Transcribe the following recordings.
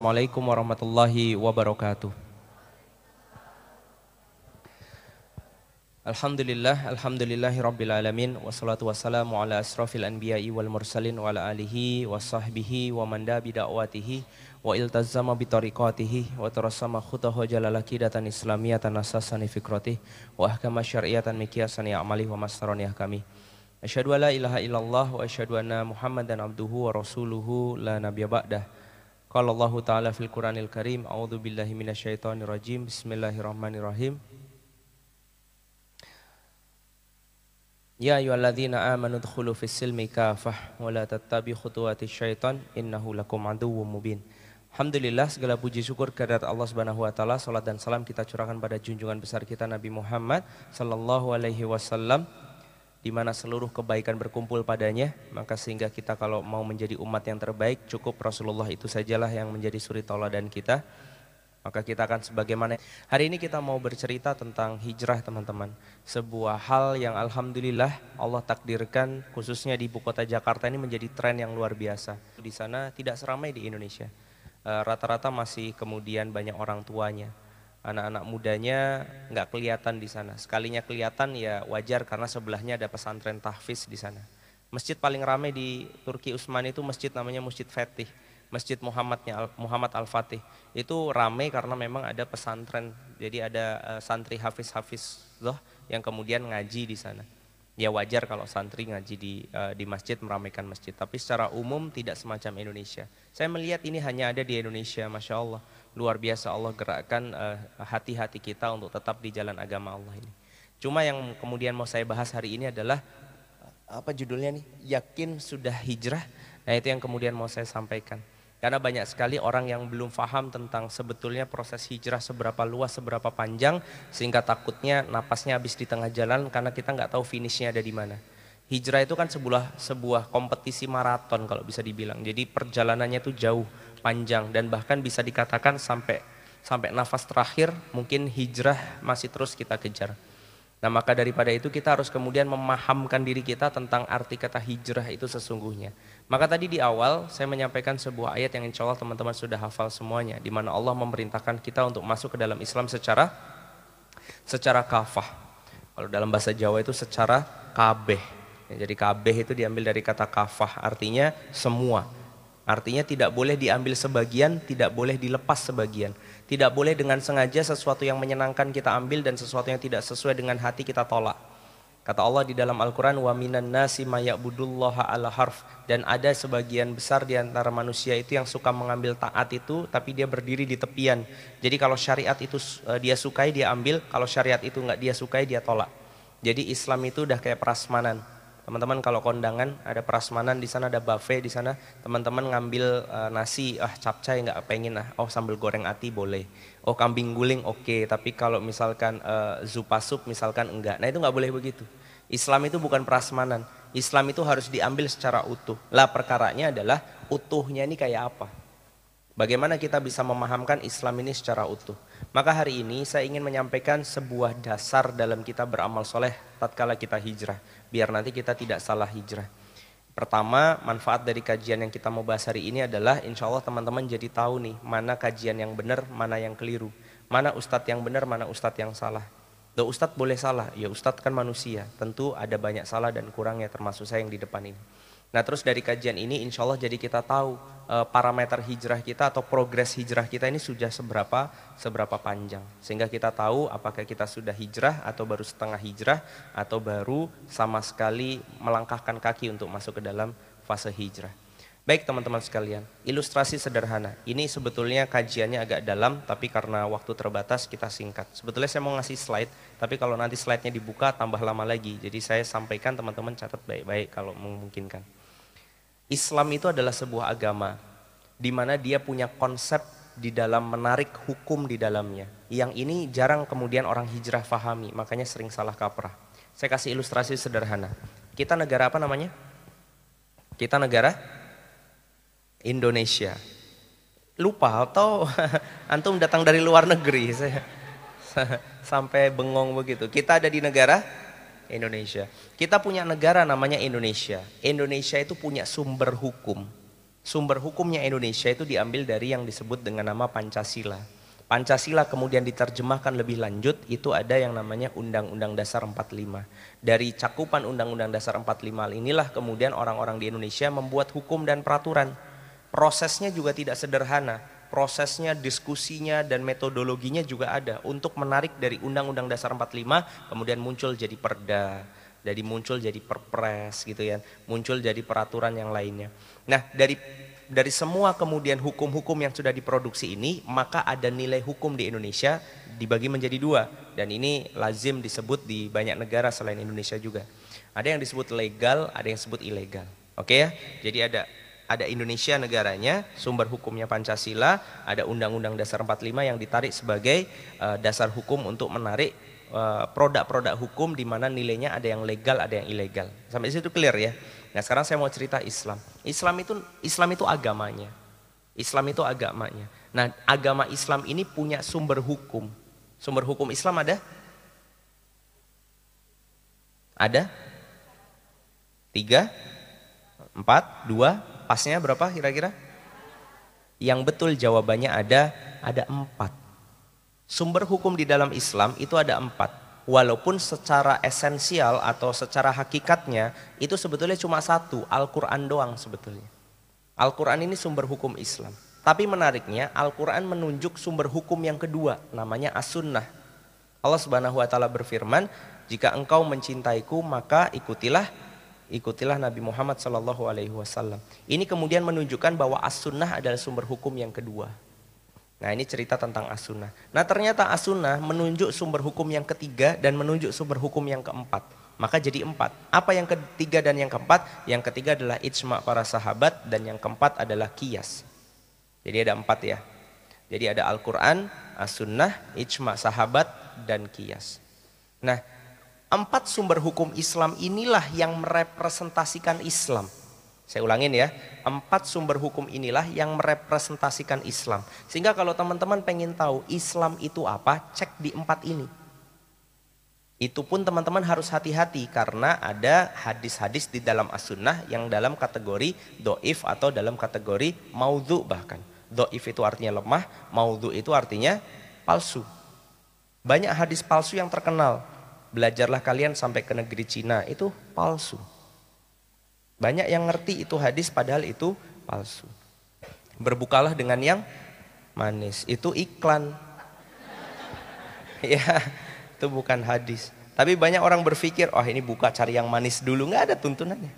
Assalamualaikum warahmatullahi wabarakatuh. Alhamdulillah, alhamdulillahi rabbil alamin Wassalatu wassalamu ala asrafil anbiya'i wal mursalin Wa ala alihi wa sahbihi wa manda bida'watihi Wa iltazama bitariqatihi Wa tarassama khutahu jalalaki datan islamiyatan asasani fikratih Wa ahkama syariatan mikiasani a'malih wa mastarani ahkami Asyadu ala ilaha illallah wa asyadu anna muhammadan abduhu wa rasuluhu la nabiya ba'dah Qala Allah Ta'ala fil Qur'anil Karim, A'udzu billahi minasyaitonir rajim. Bismillahirrahmanirrahim. Ya ayyuhalladzina amanu dkhulu fis silmi kafah wa la tattabi khutuwati syaitan innahu lakum aduwwum mubin. Alhamdulillah segala puji syukur kehadirat Allah Subhanahu wa taala. Salat dan salam kita curahkan pada junjungan besar kita Nabi Muhammad sallallahu alaihi wasallam di mana seluruh kebaikan berkumpul padanya, maka sehingga kita kalau mau menjadi umat yang terbaik, cukup Rasulullah itu sajalah yang menjadi suri tauladan kita. Maka kita akan sebagaimana hari ini kita mau bercerita tentang hijrah teman-teman. Sebuah hal yang alhamdulillah Allah takdirkan khususnya di ibu kota Jakarta ini menjadi tren yang luar biasa. Di sana tidak seramai di Indonesia. Eh, rata-rata masih kemudian banyak orang tuanya anak-anak mudanya nggak kelihatan di sana. Sekalinya kelihatan ya wajar karena sebelahnya ada pesantren tahfiz di sana. Masjid paling ramai di Turki Utsman itu masjid namanya Masjid Fatih. Masjid Muhammadnya Muhammad Al-Fatih. Itu ramai karena memang ada pesantren. Jadi ada uh, santri hafiz-hafiz loh yang kemudian ngaji di sana. Ya wajar kalau santri ngaji di uh, di masjid meramaikan masjid, tapi secara umum tidak semacam Indonesia. Saya melihat ini hanya ada di Indonesia, masya Allah luar biasa Allah gerakkan eh, hati-hati uh, kita untuk tetap di jalan agama Allah ini. Cuma yang kemudian mau saya bahas hari ini adalah apa judulnya nih? Yakin sudah hijrah. Nah, itu yang kemudian mau saya sampaikan. Karena banyak sekali orang yang belum paham tentang sebetulnya proses hijrah seberapa luas, seberapa panjang, sehingga takutnya napasnya habis di tengah jalan karena kita nggak tahu finishnya ada di mana. Hijrah itu kan sebuah sebuah kompetisi maraton kalau bisa dibilang. Jadi perjalanannya itu jauh panjang dan bahkan bisa dikatakan sampai sampai nafas terakhir mungkin hijrah masih terus kita kejar. Nah maka daripada itu kita harus kemudian memahamkan diri kita tentang arti kata hijrah itu sesungguhnya. Maka tadi di awal saya menyampaikan sebuah ayat yang insya Allah teman-teman sudah hafal semuanya. di mana Allah memerintahkan kita untuk masuk ke dalam Islam secara secara kafah. Kalau dalam bahasa Jawa itu secara kabeh. Jadi kabeh itu diambil dari kata kafah artinya semua. Artinya tidak boleh diambil sebagian, tidak boleh dilepas sebagian. Tidak boleh dengan sengaja sesuatu yang menyenangkan kita ambil dan sesuatu yang tidak sesuai dengan hati kita tolak. Kata Allah di dalam Al-Quran, wa minan nasi mayya'budullaha ala harf. Dan ada sebagian besar di antara manusia itu yang suka mengambil taat itu, tapi dia berdiri di tepian. Jadi kalau syariat itu eh, dia sukai, dia ambil. Kalau syariat itu nggak dia sukai, dia tolak. Jadi Islam itu udah kayak prasmanan Teman-teman kalau kondangan ada prasmanan di sana ada buffet di sana, teman-teman ngambil uh, nasi, ah capcay nggak pengen ah, oh sambal goreng ati boleh, oh kambing guling oke, tapi kalau misalkan uh, zupa sup misalkan enggak, nah itu nggak boleh begitu. Islam itu bukan prasmanan, Islam itu harus diambil secara utuh. Lah perkaranya adalah utuhnya ini kayak apa? Bagaimana kita bisa memahamkan Islam ini secara utuh? Maka hari ini saya ingin menyampaikan sebuah dasar dalam kita beramal soleh tatkala kita hijrah. Biar nanti kita tidak salah hijrah. Pertama, manfaat dari kajian yang kita mau bahas hari ini adalah insya Allah teman-teman jadi tahu nih mana kajian yang benar, mana yang keliru. Mana ustadz yang benar, mana ustadz yang salah. Loh ustadz boleh salah, ya ustadz kan manusia. Tentu ada banyak salah dan kurangnya termasuk saya yang di depan ini. Nah terus dari kajian ini insya Allah jadi kita tahu e, parameter hijrah kita atau progres hijrah kita ini sudah seberapa seberapa panjang. Sehingga kita tahu apakah kita sudah hijrah atau baru setengah hijrah atau baru sama sekali melangkahkan kaki untuk masuk ke dalam fase hijrah. Baik teman-teman sekalian, ilustrasi sederhana. Ini sebetulnya kajiannya agak dalam, tapi karena waktu terbatas kita singkat. Sebetulnya saya mau ngasih slide, tapi kalau nanti slide-nya dibuka tambah lama lagi. Jadi saya sampaikan teman-teman catat baik-baik kalau memungkinkan. Islam itu adalah sebuah agama di mana dia punya konsep di dalam menarik hukum di dalamnya. Yang ini jarang kemudian orang hijrah fahami, makanya sering salah kaprah. Saya kasih ilustrasi sederhana. Kita negara apa namanya? Kita negara Indonesia. Lupa atau antum datang dari luar negeri saya sampai bengong begitu. Kita ada di negara Indonesia. Kita punya negara namanya Indonesia. Indonesia itu punya sumber hukum. Sumber hukumnya Indonesia itu diambil dari yang disebut dengan nama Pancasila. Pancasila kemudian diterjemahkan lebih lanjut itu ada yang namanya Undang-Undang Dasar 45. Dari cakupan Undang-Undang Dasar 45 inilah kemudian orang-orang di Indonesia membuat hukum dan peraturan. Prosesnya juga tidak sederhana. Prosesnya, diskusinya dan metodologinya juga ada untuk menarik dari Undang-Undang Dasar 45 kemudian muncul jadi perda, jadi muncul jadi perpres gitu ya, muncul jadi peraturan yang lainnya. Nah, dari dari semua kemudian hukum-hukum yang sudah diproduksi ini, maka ada nilai hukum di Indonesia dibagi menjadi dua. Dan ini lazim disebut di banyak negara selain Indonesia juga. Ada yang disebut legal, ada yang disebut ilegal. Oke ya? Jadi ada ada Indonesia negaranya, sumber hukumnya Pancasila, ada Undang-Undang Dasar 45 yang ditarik sebagai uh, dasar hukum untuk menarik eh, produk-produk uh, hukum di mana nilainya ada yang legal, ada yang ilegal. Sampai situ clear ya? Nah sekarang saya mau cerita Islam. Islam itu Islam itu agamanya. Islam itu agamanya. Nah agama Islam ini punya sumber hukum. Sumber hukum Islam ada? Ada? Tiga? Empat? Dua? Pasnya berapa kira-kira? Yang betul jawabannya ada, ada empat. Sumber hukum di dalam Islam itu ada empat walaupun secara esensial atau secara hakikatnya itu sebetulnya cuma satu, Al-Quran doang sebetulnya. Al-Quran ini sumber hukum Islam. Tapi menariknya Al-Quran menunjuk sumber hukum yang kedua, namanya As-Sunnah. Allah Subhanahu wa taala berfirman, "Jika engkau mencintaiku, maka ikutilah ikutilah Nabi Muhammad sallallahu alaihi wasallam." Ini kemudian menunjukkan bahwa As-Sunnah adalah sumber hukum yang kedua. Nah ini cerita tentang as-sunnah. Nah ternyata as-sunnah menunjuk sumber hukum yang ketiga dan menunjuk sumber hukum yang keempat. Maka jadi empat. Apa yang ketiga dan yang keempat? Yang ketiga adalah ijma para sahabat dan yang keempat adalah kias. Jadi ada empat ya. Jadi ada Al-Quran, as-sunnah, ijma sahabat, dan kias. Nah empat sumber hukum Islam inilah yang merepresentasikan Islam. Saya ulangin ya, empat sumber hukum inilah yang merepresentasikan Islam. Sehingga kalau teman-teman pengen tahu Islam itu apa, cek di empat ini. Itu pun teman-teman harus hati-hati karena ada hadis-hadis di dalam as-sunnah yang dalam kategori do'if atau dalam kategori maudhu bahkan. Do'if itu artinya lemah, maudhu itu artinya palsu. Banyak hadis palsu yang terkenal. Belajarlah kalian sampai ke negeri Cina, itu palsu. Banyak yang ngerti itu hadis padahal itu palsu. Berbukalah dengan yang manis. Itu iklan. ya, itu bukan hadis. Tapi banyak orang berpikir, oh ini buka cari yang manis dulu. Nggak ada tuntunannya.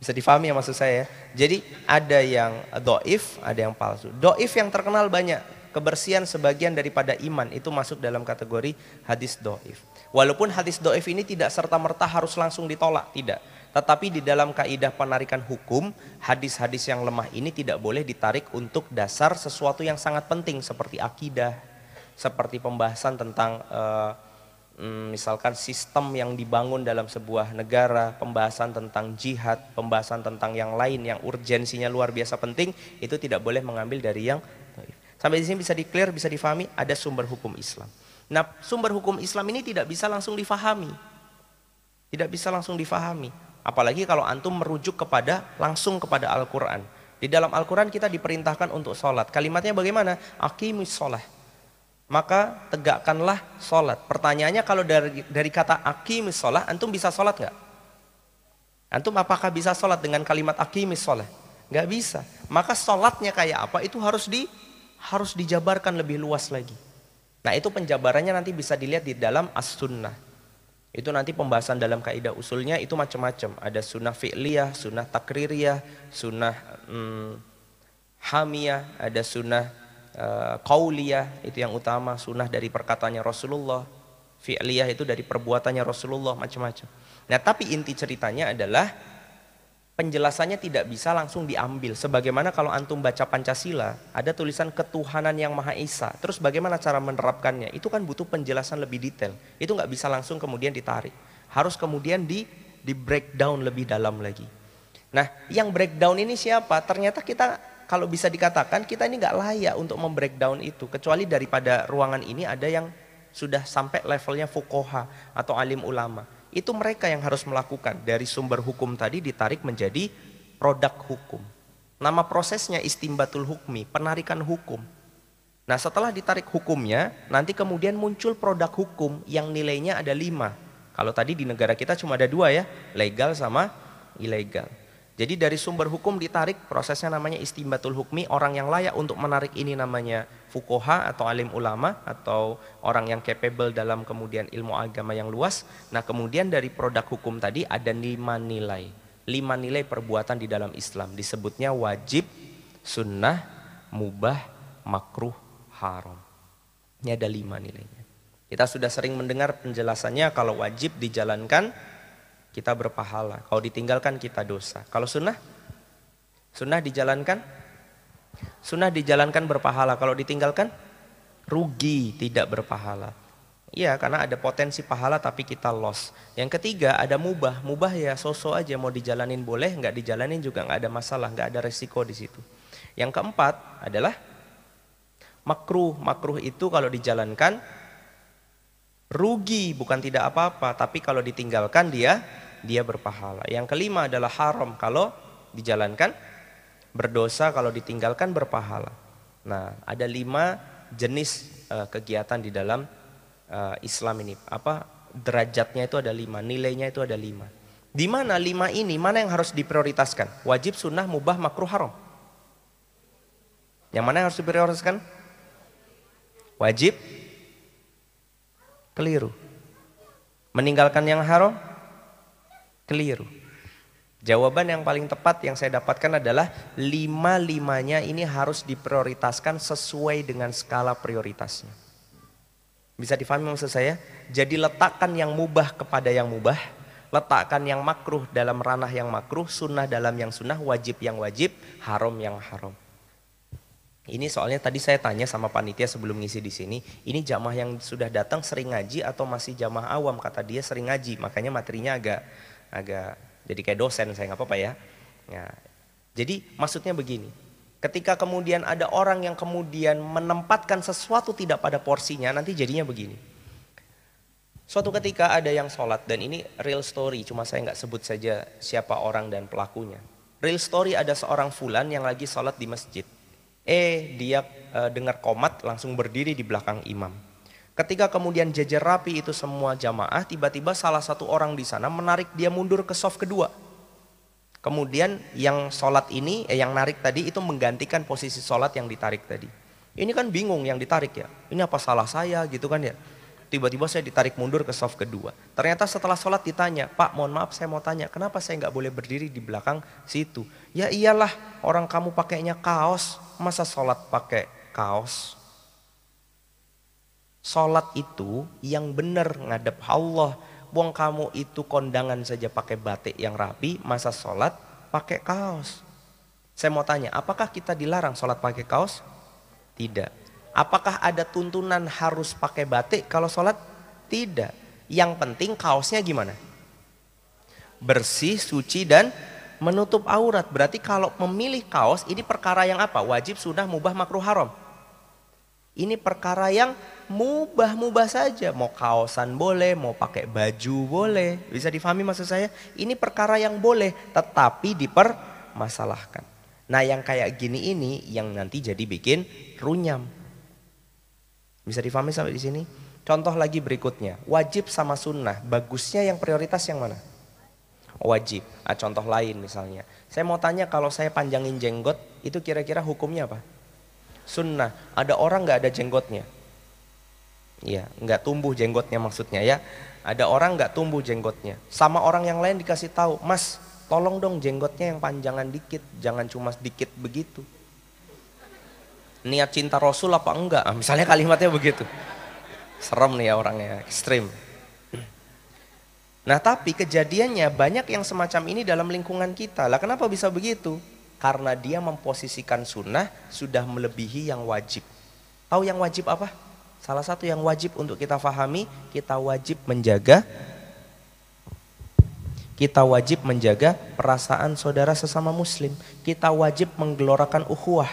Bisa difahami ya maksud saya. Jadi ada yang doif, ada yang palsu. Doif yang terkenal banyak. Kebersihan sebagian daripada iman itu masuk dalam kategori hadis doif. Walaupun hadis doif ini tidak serta-merta harus langsung ditolak. Tidak tetapi di dalam kaidah penarikan hukum, hadis-hadis yang lemah ini tidak boleh ditarik untuk dasar sesuatu yang sangat penting seperti akidah, seperti pembahasan tentang uh, misalkan sistem yang dibangun dalam sebuah negara, pembahasan tentang jihad, pembahasan tentang yang lain yang urgensinya luar biasa penting, itu tidak boleh mengambil dari yang Sampai di sini bisa di-clear, bisa difahami, ada sumber hukum Islam. Nah, sumber hukum Islam ini tidak bisa langsung difahami. Tidak bisa langsung difahami. Apalagi kalau antum merujuk kepada langsung kepada Al-Quran. Di dalam Al-Quran kita diperintahkan untuk sholat. Kalimatnya bagaimana? Akimis sholat. Maka tegakkanlah sholat. Pertanyaannya kalau dari, dari kata akimis sholat, antum bisa sholat nggak? Antum apakah bisa sholat dengan kalimat akimis sholat? Nggak bisa. Maka sholatnya kayak apa itu harus di harus dijabarkan lebih luas lagi. Nah itu penjabarannya nanti bisa dilihat di dalam as-sunnah. Itu nanti pembahasan dalam kaidah usulnya itu macam-macam. Ada sunnah fi'liyah, sunnah takririyah, sunnah hmm, hamiyah, ada sunnah uh, itu yang utama, sunnah dari perkataannya Rasulullah. Fi'liyah itu dari perbuatannya Rasulullah, macam-macam. Nah, tapi inti ceritanya adalah penjelasannya tidak bisa langsung diambil. Sebagaimana kalau antum baca Pancasila, ada tulisan ketuhanan yang Maha Esa. Terus bagaimana cara menerapkannya? Itu kan butuh penjelasan lebih detail. Itu nggak bisa langsung kemudian ditarik. Harus kemudian di di breakdown lebih dalam lagi. Nah, yang breakdown ini siapa? Ternyata kita kalau bisa dikatakan kita ini nggak layak untuk membreakdown itu. Kecuali daripada ruangan ini ada yang sudah sampai levelnya fukoha atau alim ulama itu mereka yang harus melakukan dari sumber hukum tadi ditarik menjadi produk hukum. Nama prosesnya istimbatul hukmi, penarikan hukum. Nah setelah ditarik hukumnya, nanti kemudian muncul produk hukum yang nilainya ada lima. Kalau tadi di negara kita cuma ada dua ya, legal sama ilegal. Jadi dari sumber hukum ditarik, prosesnya namanya istimbatul hukmi, orang yang layak untuk menarik ini namanya fukoha atau alim ulama atau orang yang capable dalam kemudian ilmu agama yang luas. Nah kemudian dari produk hukum tadi ada lima nilai lima nilai perbuatan di dalam Islam. Disebutnya wajib, sunnah, mubah, makruh, haram. Ini ada lima nilainya. Kita sudah sering mendengar penjelasannya kalau wajib dijalankan kita berpahala. Kalau ditinggalkan kita dosa. Kalau sunnah? Sunnah dijalankan? Sunnah dijalankan berpahala. Kalau ditinggalkan? Rugi tidak berpahala. Iya, karena ada potensi pahala tapi kita loss. Yang ketiga ada mubah. Mubah ya sosok aja mau dijalanin boleh, nggak dijalanin juga nggak ada masalah, nggak ada resiko di situ. Yang keempat adalah makruh. Makruh itu kalau dijalankan rugi, bukan tidak apa-apa, tapi kalau ditinggalkan dia dia berpahala. Yang kelima adalah haram kalau dijalankan berdosa, kalau ditinggalkan berpahala. Nah, ada lima jenis uh, kegiatan di dalam uh, Islam ini. Apa? Derajatnya itu ada lima nilainya itu ada lima. Di mana lima ini? Mana yang harus diprioritaskan? Wajib sunnah mubah makruh haram. Yang mana yang harus diprioritaskan? Wajib keliru meninggalkan yang haram keliru Jawaban yang paling tepat yang saya dapatkan adalah lima-limanya ini harus diprioritaskan sesuai dengan skala prioritasnya. Bisa difahami maksud saya? Jadi letakkan yang mubah kepada yang mubah, letakkan yang makruh dalam ranah yang makruh, sunnah dalam yang sunnah, wajib yang wajib, haram yang haram. Ini soalnya tadi saya tanya sama panitia sebelum ngisi di sini, ini jamaah yang sudah datang sering ngaji atau masih jamaah awam? Kata dia sering ngaji, makanya materinya agak agak jadi kayak dosen saya nggak apa-apa ya. ya. Jadi maksudnya begini, Ketika kemudian ada orang yang kemudian menempatkan sesuatu tidak pada porsinya, nanti jadinya begini. Suatu ketika ada yang sholat dan ini real story, cuma saya nggak sebut saja siapa orang dan pelakunya. Real story ada seorang fulan yang lagi sholat di masjid. Eh dia e, dengar komat langsung berdiri di belakang imam. Ketika kemudian jajar rapi itu semua jamaah, tiba-tiba salah satu orang di sana menarik dia mundur ke soft kedua. Kemudian yang sholat ini, eh, yang narik tadi itu menggantikan posisi sholat yang ditarik tadi. Ini kan bingung yang ditarik ya. Ini apa salah saya gitu kan ya. Tiba-tiba saya ditarik mundur ke soft kedua. Ternyata setelah sholat ditanya, Pak mohon maaf saya mau tanya, kenapa saya nggak boleh berdiri di belakang situ? Ya iyalah orang kamu pakainya kaos, masa sholat pakai kaos? Sholat itu yang benar ngadep Allah, Buang kamu itu kondangan saja pakai batik yang rapi, masa sholat pakai kaos. Saya mau tanya, apakah kita dilarang sholat pakai kaos? Tidak. Apakah ada tuntunan harus pakai batik kalau sholat? Tidak. Yang penting kaosnya gimana? Bersih, suci, dan menutup aurat. Berarti kalau memilih kaos, ini perkara yang apa? Wajib, sunnah, mubah, makruh, haram. Ini perkara yang mubah-mubah saja. Mau kaosan boleh, mau pakai baju boleh. Bisa difahami maksud saya? Ini perkara yang boleh, tetapi dipermasalahkan. Nah yang kayak gini ini yang nanti jadi bikin runyam. Bisa difahami sampai di sini? Contoh lagi berikutnya, wajib sama sunnah. Bagusnya yang prioritas yang mana? Wajib. Ah, contoh lain misalnya. Saya mau tanya kalau saya panjangin jenggot, itu kira-kira hukumnya apa? sunnah. Ada orang nggak ada jenggotnya. Ya, nggak tumbuh jenggotnya maksudnya ya. Ada orang nggak tumbuh jenggotnya. Sama orang yang lain dikasih tahu, Mas, tolong dong jenggotnya yang panjangan dikit, jangan cuma sedikit begitu. Niat cinta Rasul apa enggak? Ah, misalnya kalimatnya begitu. Serem nih ya orangnya, ekstrim. Nah tapi kejadiannya banyak yang semacam ini dalam lingkungan kita. Lah kenapa bisa begitu? karena dia memposisikan sunnah sudah melebihi yang wajib. Tahu yang wajib apa? Salah satu yang wajib untuk kita fahami, kita wajib menjaga kita wajib menjaga perasaan saudara sesama muslim. Kita wajib menggelorakan ukhuwah.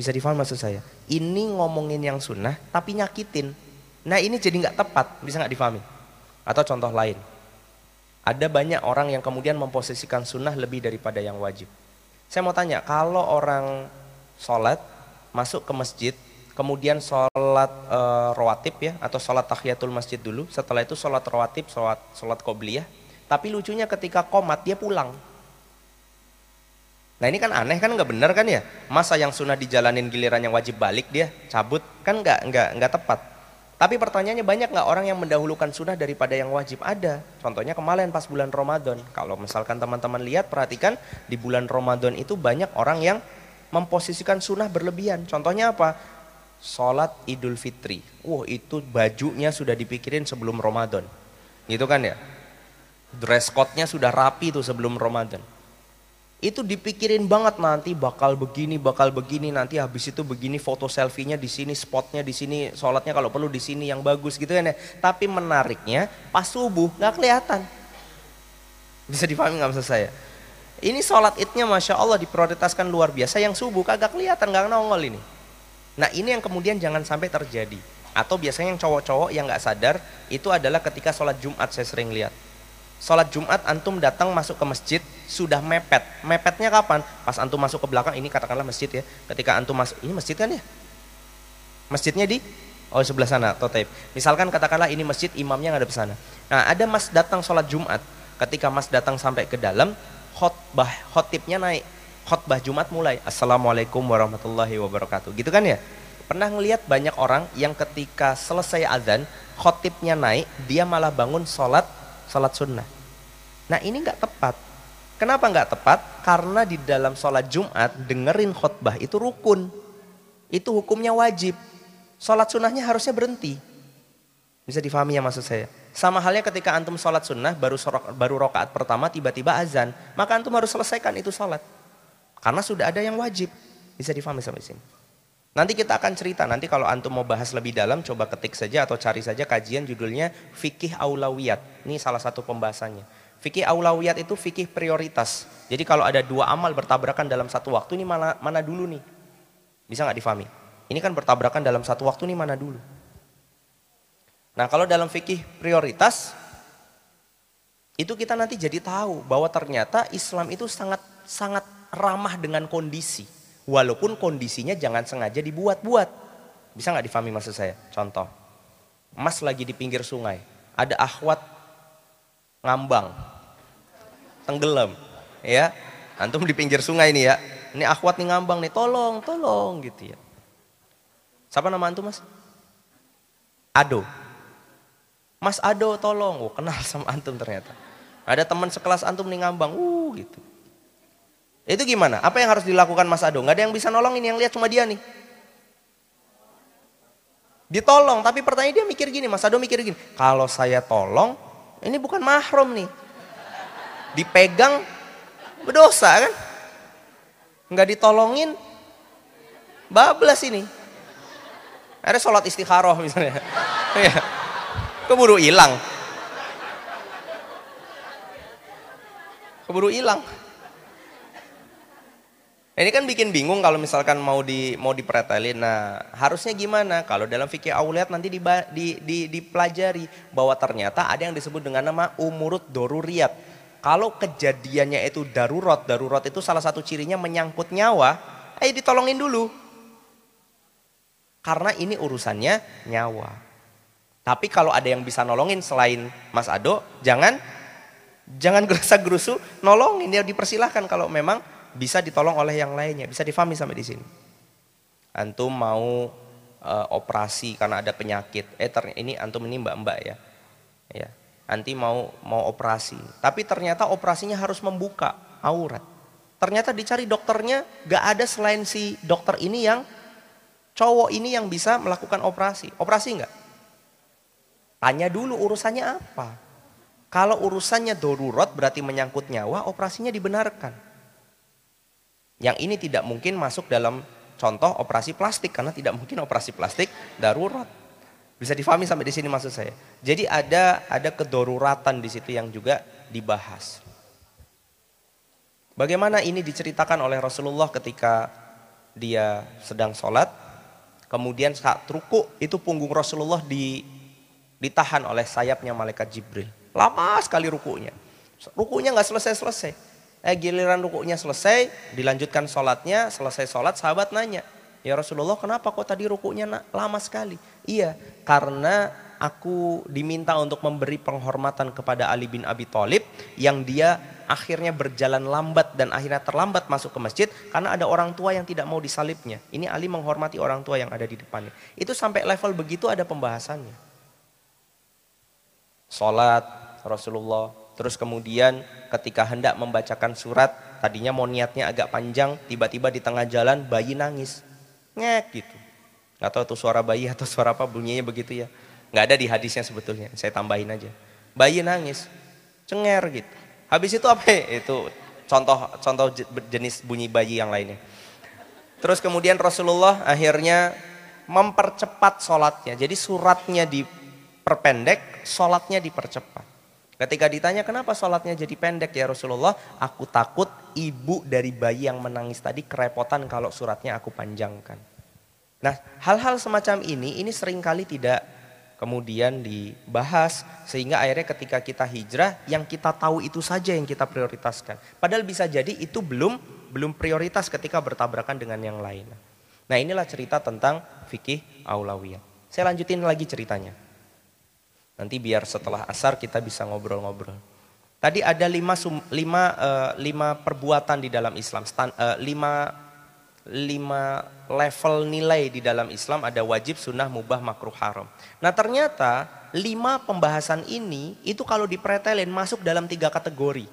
Bisa difahami maksud saya? Ini ngomongin yang sunnah tapi nyakitin. Nah ini jadi nggak tepat, bisa nggak difahami? Atau contoh lain. Ada banyak orang yang kemudian memposisikan sunnah lebih daripada yang wajib. Saya mau tanya, kalau orang sholat masuk ke masjid, kemudian sholat e, rawatib ya, atau sholat tahiyatul masjid dulu, setelah itu sholat rawatib, sholat, sholat qobliyah, tapi lucunya ketika komat dia pulang. Nah ini kan aneh kan nggak benar kan ya? Masa yang sunnah dijalanin giliran yang wajib balik dia cabut kan nggak nggak nggak tepat. Tapi pertanyaannya banyak nggak orang yang mendahulukan sunnah daripada yang wajib? Ada. Contohnya kemarin pas bulan Ramadan. Kalau misalkan teman-teman lihat perhatikan di bulan Ramadan itu banyak orang yang memposisikan sunnah berlebihan. Contohnya apa? Sholat Idul Fitri. Wah itu bajunya sudah dipikirin sebelum Ramadan. Gitu kan ya? Dress code-nya sudah rapi tuh sebelum Ramadan itu dipikirin banget nanti bakal begini bakal begini nanti habis itu begini foto selfie-nya di sini spotnya di sini sholatnya kalau perlu di sini yang bagus gitu kan ya. Tapi menariknya pas subuh nggak kelihatan. Bisa dipahami nggak maksud saya? Ini sholat idnya masya Allah diprioritaskan luar biasa. Yang subuh kagak kelihatan nggak nongol ini. Nah ini yang kemudian jangan sampai terjadi. Atau biasanya yang cowok-cowok yang nggak sadar itu adalah ketika sholat Jumat saya sering lihat Sholat Jumat antum datang masuk ke masjid sudah mepet. Mepetnya kapan? Pas antum masuk ke belakang ini katakanlah masjid ya. Ketika antum masuk ini masjid kan ya? Masjidnya di oh sebelah sana totaib. Misalkan katakanlah ini masjid imamnya nggak ada di sana. Nah ada mas datang sholat Jumat. Ketika mas datang sampai ke dalam khotbah khotibnya naik. Khotbah Jumat mulai. Assalamualaikum warahmatullahi wabarakatuh. Gitu kan ya? Pernah ngelihat banyak orang yang ketika selesai azan khotibnya naik dia malah bangun sholat sholat sunnah. Nah ini nggak tepat. Kenapa nggak tepat? Karena di dalam sholat Jumat dengerin khutbah itu rukun. Itu hukumnya wajib. Sholat sunnahnya harusnya berhenti. Bisa difahami ya maksud saya? Sama halnya ketika antum sholat sunnah baru baru rokaat pertama tiba-tiba azan. Maka antum harus selesaikan itu sholat. Karena sudah ada yang wajib. Bisa difahami sampai sini. Nanti kita akan cerita, nanti kalau antum mau bahas lebih dalam, coba ketik saja atau cari saja kajian judulnya Fikih Aulawiyat. Ini salah satu pembahasannya. Fikih Aulawiyat itu fikih prioritas. Jadi kalau ada dua amal bertabrakan dalam satu waktu, ini mana, mana dulu nih? Bisa nggak difahami? Ini kan bertabrakan dalam satu waktu, ini mana dulu? Nah kalau dalam fikih prioritas, itu kita nanti jadi tahu bahwa ternyata Islam itu sangat sangat ramah dengan kondisi. Walaupun kondisinya jangan sengaja dibuat-buat. Bisa nggak difahami maksud saya? Contoh, Mas lagi di pinggir sungai, ada akhwat ngambang, tenggelam, ya. Antum di pinggir sungai ini ya. Ini akhwat nih ngambang nih, tolong, tolong gitu ya. Siapa nama antum mas? Ado. Mas Ado tolong, oh, kenal sama antum ternyata. Ada teman sekelas antum nih ngambang, uh gitu. Itu gimana? Apa yang harus dilakukan Mas Ado? Gak ada yang bisa nolongin, yang lihat cuma dia nih. Ditolong, tapi pertanyaan dia mikir gini, Mas Ado mikir gini, kalau saya tolong, ini bukan mahrum nih. Dipegang, berdosa kan? Nggak ditolongin, bablas ini. Ada sholat istikharoh misalnya. Iya. Keburu hilang. Keburu hilang. Ini kan bikin bingung kalau misalkan mau di mau dipretelin. Nah, harusnya gimana? Kalau dalam fikih auliat nanti di, di, di, dipelajari bahwa ternyata ada yang disebut dengan nama umurut doruriat. Kalau kejadiannya itu darurat, darurat itu salah satu cirinya menyangkut nyawa, eh ditolongin dulu. Karena ini urusannya nyawa. Tapi kalau ada yang bisa nolongin selain Mas Ado, jangan jangan gerasa gerusu nolongin ya dipersilahkan kalau memang bisa ditolong oleh yang lainnya. Bisa difahami sampai di sini. Antum mau uh, operasi karena ada penyakit. Eh ternyata ini antum ini mbak-mbak ya. Ya. Nanti mau mau operasi. Tapi ternyata operasinya harus membuka aurat. Ternyata dicari dokternya gak ada selain si dokter ini yang cowok ini yang bisa melakukan operasi. Operasi enggak? Tanya dulu urusannya apa. Kalau urusannya darurat berarti menyangkut nyawa, operasinya dibenarkan. Yang ini tidak mungkin masuk dalam contoh operasi plastik karena tidak mungkin operasi plastik darurat. Bisa difahami sampai di sini maksud saya. Jadi ada ada kedoruratan di situ yang juga dibahas. Bagaimana ini diceritakan oleh Rasulullah ketika dia sedang sholat, kemudian saat ruku itu punggung Rasulullah di, ditahan oleh sayapnya malaikat Jibril. Lama sekali rukunya. Rukunya nggak selesai-selesai. Eh giliran rukuknya selesai, dilanjutkan sholatnya, selesai sholat sahabat nanya, ya Rasulullah kenapa kok tadi rukuknya lama sekali? Iya, karena aku diminta untuk memberi penghormatan kepada Ali bin Abi Thalib yang dia akhirnya berjalan lambat dan akhirnya terlambat masuk ke masjid karena ada orang tua yang tidak mau disalibnya. Ini Ali menghormati orang tua yang ada di depannya. Itu sampai level begitu ada pembahasannya. Sholat Rasulullah Terus kemudian ketika hendak membacakan surat, tadinya mau niatnya agak panjang, tiba-tiba di tengah jalan bayi nangis. Ngek gitu. Gak tahu itu suara bayi atau suara apa bunyinya begitu ya. Gak ada di hadisnya sebetulnya, saya tambahin aja. Bayi nangis, cenger gitu. Habis itu apa ya? Itu contoh contoh jenis bunyi bayi yang lainnya. Terus kemudian Rasulullah akhirnya mempercepat sholatnya. Jadi suratnya diperpendek, sholatnya dipercepat. Ketika ditanya kenapa sholatnya jadi pendek ya Rasulullah, aku takut ibu dari bayi yang menangis tadi kerepotan kalau suratnya aku panjangkan. Nah hal-hal semacam ini, ini sering kali tidak kemudian dibahas sehingga akhirnya ketika kita hijrah yang kita tahu itu saja yang kita prioritaskan. Padahal bisa jadi itu belum belum prioritas ketika bertabrakan dengan yang lain. Nah inilah cerita tentang fikih aulawiyah. Saya lanjutin lagi ceritanya. Nanti biar setelah asar kita bisa ngobrol-ngobrol. Tadi ada lima, lima, uh, lima perbuatan di dalam Islam, Stan, uh, lima, lima level nilai di dalam Islam ada wajib, sunnah, mubah, makruh, haram. Nah ternyata lima pembahasan ini itu kalau dipretelin masuk dalam tiga kategori.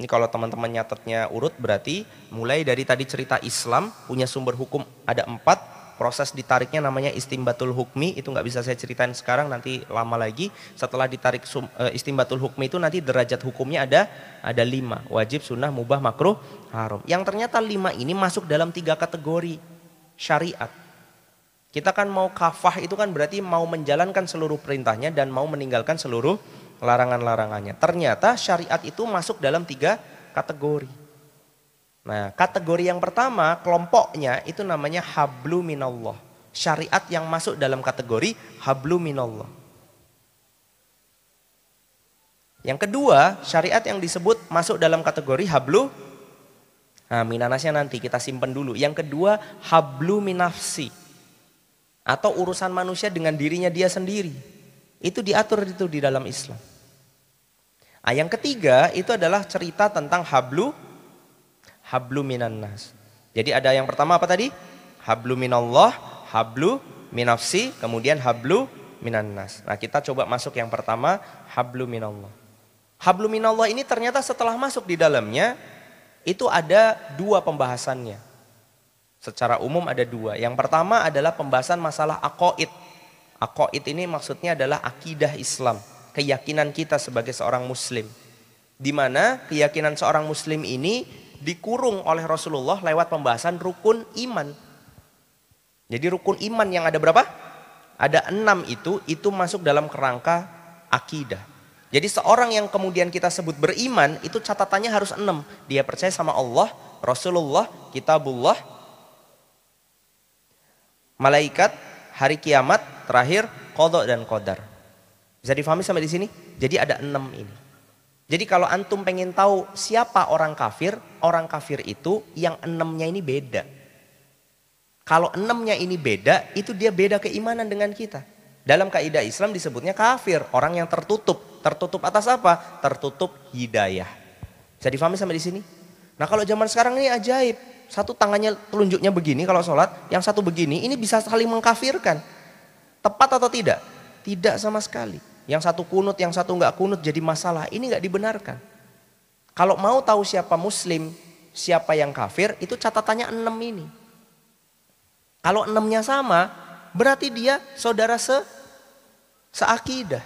Ini kalau teman-teman nyatetnya urut berarti mulai dari tadi cerita Islam punya sumber hukum ada empat, proses ditariknya namanya istimbatul hukmi itu nggak bisa saya ceritain sekarang nanti lama lagi. Setelah ditarik uh, istimbatul hukmi itu nanti derajat hukumnya ada ada lima. Wajib sunnah mubah makruh haram. Yang ternyata lima ini masuk dalam tiga kategori syariat. Kita kan mau kafah itu kan berarti mau menjalankan seluruh perintahnya dan mau meninggalkan seluruh larangan-larangannya. Ternyata syariat itu masuk dalam tiga kategori Nah, kategori yang pertama, kelompoknya itu namanya hablu minallah. Syariat yang masuk dalam kategori hablu minallah. Yang kedua, syariat yang disebut masuk dalam kategori hablu Nah, minanasnya nanti kita simpen dulu. Yang kedua, hablu minafsi. Atau urusan manusia dengan dirinya dia sendiri. Itu diatur itu di dalam Islam. Nah, yang ketiga itu adalah cerita tentang hablu hablu minan nas. Jadi ada yang pertama apa tadi? Hablu minallah, hablu minafsi, kemudian hablu minan nas. Nah, kita coba masuk yang pertama, hablu minallah. Hablu minallah ini ternyata setelah masuk di dalamnya itu ada dua pembahasannya. Secara umum ada dua. Yang pertama adalah pembahasan masalah akoid. Akoid ini maksudnya adalah akidah Islam, keyakinan kita sebagai seorang muslim. Di mana keyakinan seorang muslim ini dikurung oleh Rasulullah lewat pembahasan rukun iman. Jadi rukun iman yang ada berapa? Ada enam itu, itu masuk dalam kerangka akidah. Jadi seorang yang kemudian kita sebut beriman, itu catatannya harus enam. Dia percaya sama Allah, Rasulullah, Kitabullah, malaikat, hari kiamat, terakhir, kodok dan kodar. Bisa difahami sampai di sini? Jadi ada enam ini. Jadi kalau antum pengen tahu siapa orang kafir, orang kafir itu yang enamnya ini beda. Kalau enamnya ini beda, itu dia beda keimanan dengan kita. Dalam kaidah Islam disebutnya kafir, orang yang tertutup. Tertutup atas apa? Tertutup hidayah. Bisa difahami sampai di sini? Nah kalau zaman sekarang ini ajaib. Satu tangannya telunjuknya begini kalau sholat, yang satu begini, ini bisa saling mengkafirkan. Tepat atau tidak? Tidak sama sekali. Yang satu kunut, yang satu nggak kunut jadi masalah. Ini nggak dibenarkan. Kalau mau tahu siapa muslim, siapa yang kafir, itu catatannya enam ini. Kalau enamnya sama, berarti dia saudara se seakidah.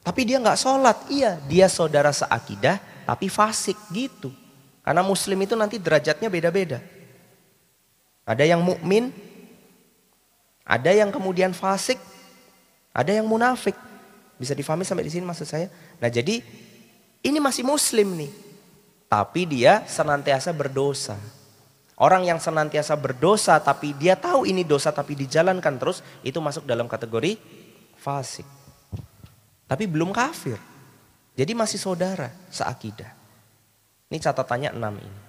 Tapi dia nggak sholat, iya dia saudara seakidah, tapi fasik gitu. Karena muslim itu nanti derajatnya beda-beda. Ada yang mukmin, ada yang kemudian fasik, ada yang munafik. Bisa difahami sampai di sini maksud saya? Nah jadi ini masih muslim nih. Tapi dia senantiasa berdosa. Orang yang senantiasa berdosa tapi dia tahu ini dosa tapi dijalankan terus itu masuk dalam kategori fasik. Tapi belum kafir. Jadi masih saudara seakidah. Ini catatannya enam ini.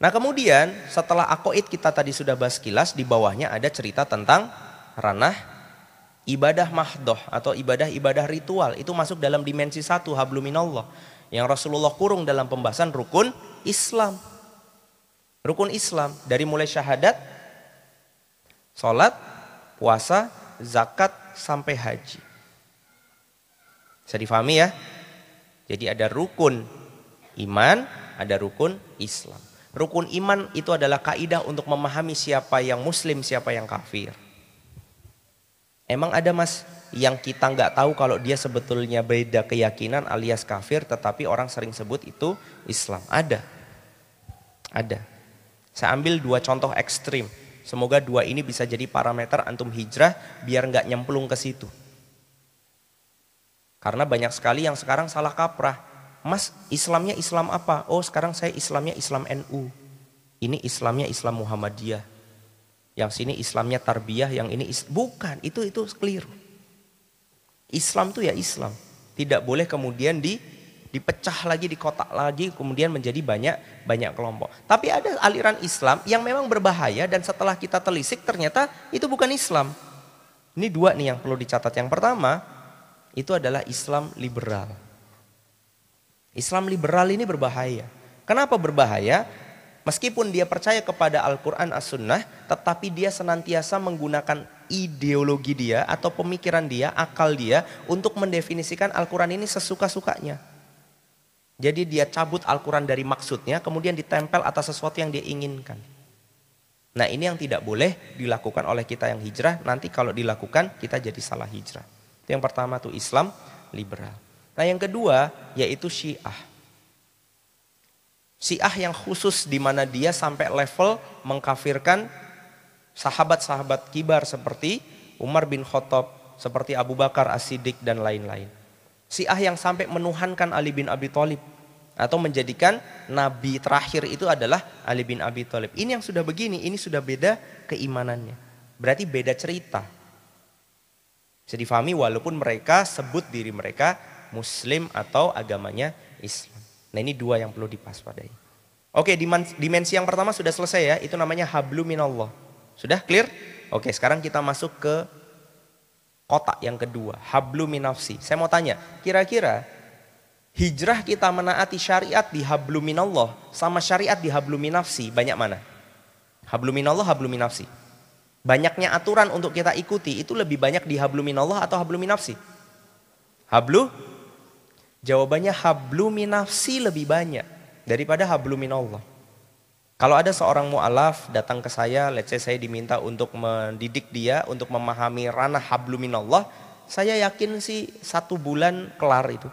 Nah kemudian setelah akoid kita tadi sudah bahas kilas, di bawahnya ada cerita tentang ranah ibadah mahdoh atau ibadah-ibadah ritual. Itu masuk dalam dimensi satu, habluminallah. Yang Rasulullah kurung dalam pembahasan rukun Islam. Rukun Islam dari mulai syahadat, sholat, puasa, zakat, sampai haji. Bisa difahami ya? Jadi ada rukun iman, ada rukun Islam. Rukun iman itu adalah kaidah untuk memahami siapa yang muslim, siapa yang kafir. Emang ada mas yang kita nggak tahu kalau dia sebetulnya beda keyakinan alias kafir tetapi orang sering sebut itu Islam. Ada. Ada. Saya ambil dua contoh ekstrim. Semoga dua ini bisa jadi parameter antum hijrah biar nggak nyemplung ke situ. Karena banyak sekali yang sekarang salah kaprah. Mas Islamnya Islam apa? Oh sekarang saya Islamnya Islam NU. Ini Islamnya Islam Muhammadiyah. Yang sini Islamnya Tarbiyah, yang ini is bukan, itu itu keliru. Islam itu ya Islam. Tidak boleh kemudian di dipecah lagi, dikotak lagi, kemudian menjadi banyak banyak kelompok. Tapi ada aliran Islam yang memang berbahaya dan setelah kita telisik ternyata itu bukan Islam. Ini dua nih yang perlu dicatat. Yang pertama itu adalah Islam liberal. Islam liberal ini berbahaya. Kenapa berbahaya? Meskipun dia percaya kepada Al-Quran As-Sunnah, tetapi dia senantiasa menggunakan ideologi dia atau pemikiran dia, akal dia untuk mendefinisikan Al-Quran ini sesuka-sukanya. Jadi dia cabut Al-Quran dari maksudnya, kemudian ditempel atas sesuatu yang dia inginkan. Nah ini yang tidak boleh dilakukan oleh kita yang hijrah, nanti kalau dilakukan kita jadi salah hijrah. Itu yang pertama tuh Islam liberal. Nah yang kedua yaitu Syiah. Syiah yang khusus di mana dia sampai level mengkafirkan sahabat-sahabat kibar seperti Umar bin Khattab, seperti Abu Bakar As-Siddiq dan lain-lain. Syiah yang sampai menuhankan Ali bin Abi Thalib atau menjadikan nabi terakhir itu adalah Ali bin Abi Thalib. Ini yang sudah begini, ini sudah beda keimanannya. Berarti beda cerita. Bisa difahami walaupun mereka sebut diri mereka muslim atau agamanya Islam. Nah ini dua yang perlu dipaspadai. Oke dimensi yang pertama sudah selesai ya, itu namanya hablu minallah. Sudah clear? Oke sekarang kita masuk ke kotak yang kedua, hablu minafsi. Saya mau tanya, kira-kira hijrah kita menaati syariat di hablu minallah sama syariat di hablu minafsi banyak mana? Hablu minallah, hablu minafsi. Banyaknya aturan untuk kita ikuti itu lebih banyak di hablu minallah atau hablu minafsi? Hablu Jawabannya hablu minafsi lebih banyak daripada hablu minallah. Kalau ada seorang mu'alaf datang ke saya, let's say saya diminta untuk mendidik dia, untuk memahami ranah hablu minallah, saya yakin sih satu bulan kelar itu.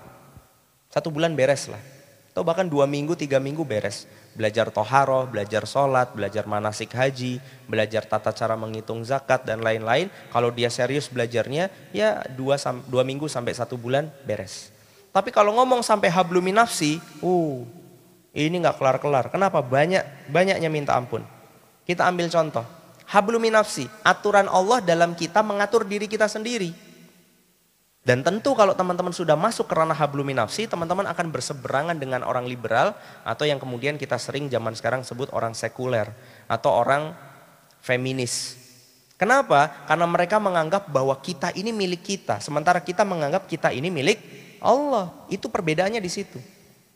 Satu bulan beres lah. Atau bahkan dua minggu, tiga minggu beres. Belajar toharoh, belajar sholat, belajar manasik haji, belajar tata cara menghitung zakat dan lain-lain. Kalau dia serius belajarnya, ya dua, dua minggu sampai satu bulan beres. Tapi kalau ngomong sampai hablumi nafsi, uh, ini nggak kelar-kelar. Kenapa? Banyak banyaknya minta ampun. Kita ambil contoh. Hablumi nafsi, aturan Allah dalam kita mengatur diri kita sendiri. Dan tentu kalau teman-teman sudah masuk ke ranah hablumi nafsi, teman-teman akan berseberangan dengan orang liberal atau yang kemudian kita sering zaman sekarang sebut orang sekuler atau orang feminis. Kenapa? Karena mereka menganggap bahwa kita ini milik kita, sementara kita menganggap kita ini milik Allah. Itu perbedaannya di situ.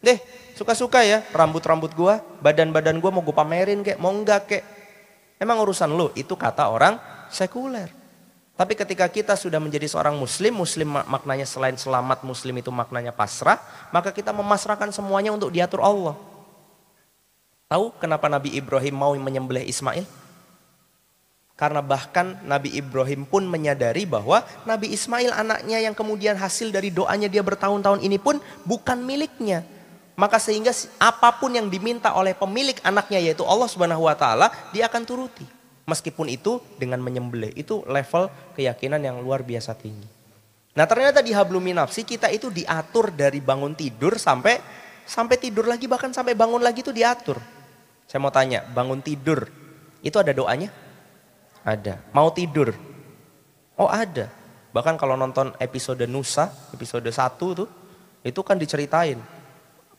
Deh, suka-suka ya rambut-rambut gua, badan-badan gua mau gua pamerin kek, mau enggak kek. Emang urusan lu, itu kata orang sekuler. Tapi ketika kita sudah menjadi seorang muslim, muslim maknanya selain selamat muslim itu maknanya pasrah, maka kita memasrahkan semuanya untuk diatur Allah. Tahu kenapa Nabi Ibrahim mau menyembelih Ismail? Karena bahkan Nabi Ibrahim pun menyadari bahwa Nabi Ismail anaknya yang kemudian hasil dari doanya dia bertahun-tahun ini pun bukan miliknya. Maka sehingga apa pun yang diminta oleh pemilik anaknya yaitu Allah Subhanahu wa taala, dia akan turuti. Meskipun itu dengan menyembelih, itu level keyakinan yang luar biasa tinggi. Nah, ternyata di hablumi nafsi kita itu diatur dari bangun tidur sampai sampai tidur lagi bahkan sampai bangun lagi itu diatur. Saya mau tanya, bangun tidur itu ada doanya? Ada. Mau tidur? Oh ada. Bahkan kalau nonton episode Nusa, episode 1 tuh, itu kan diceritain.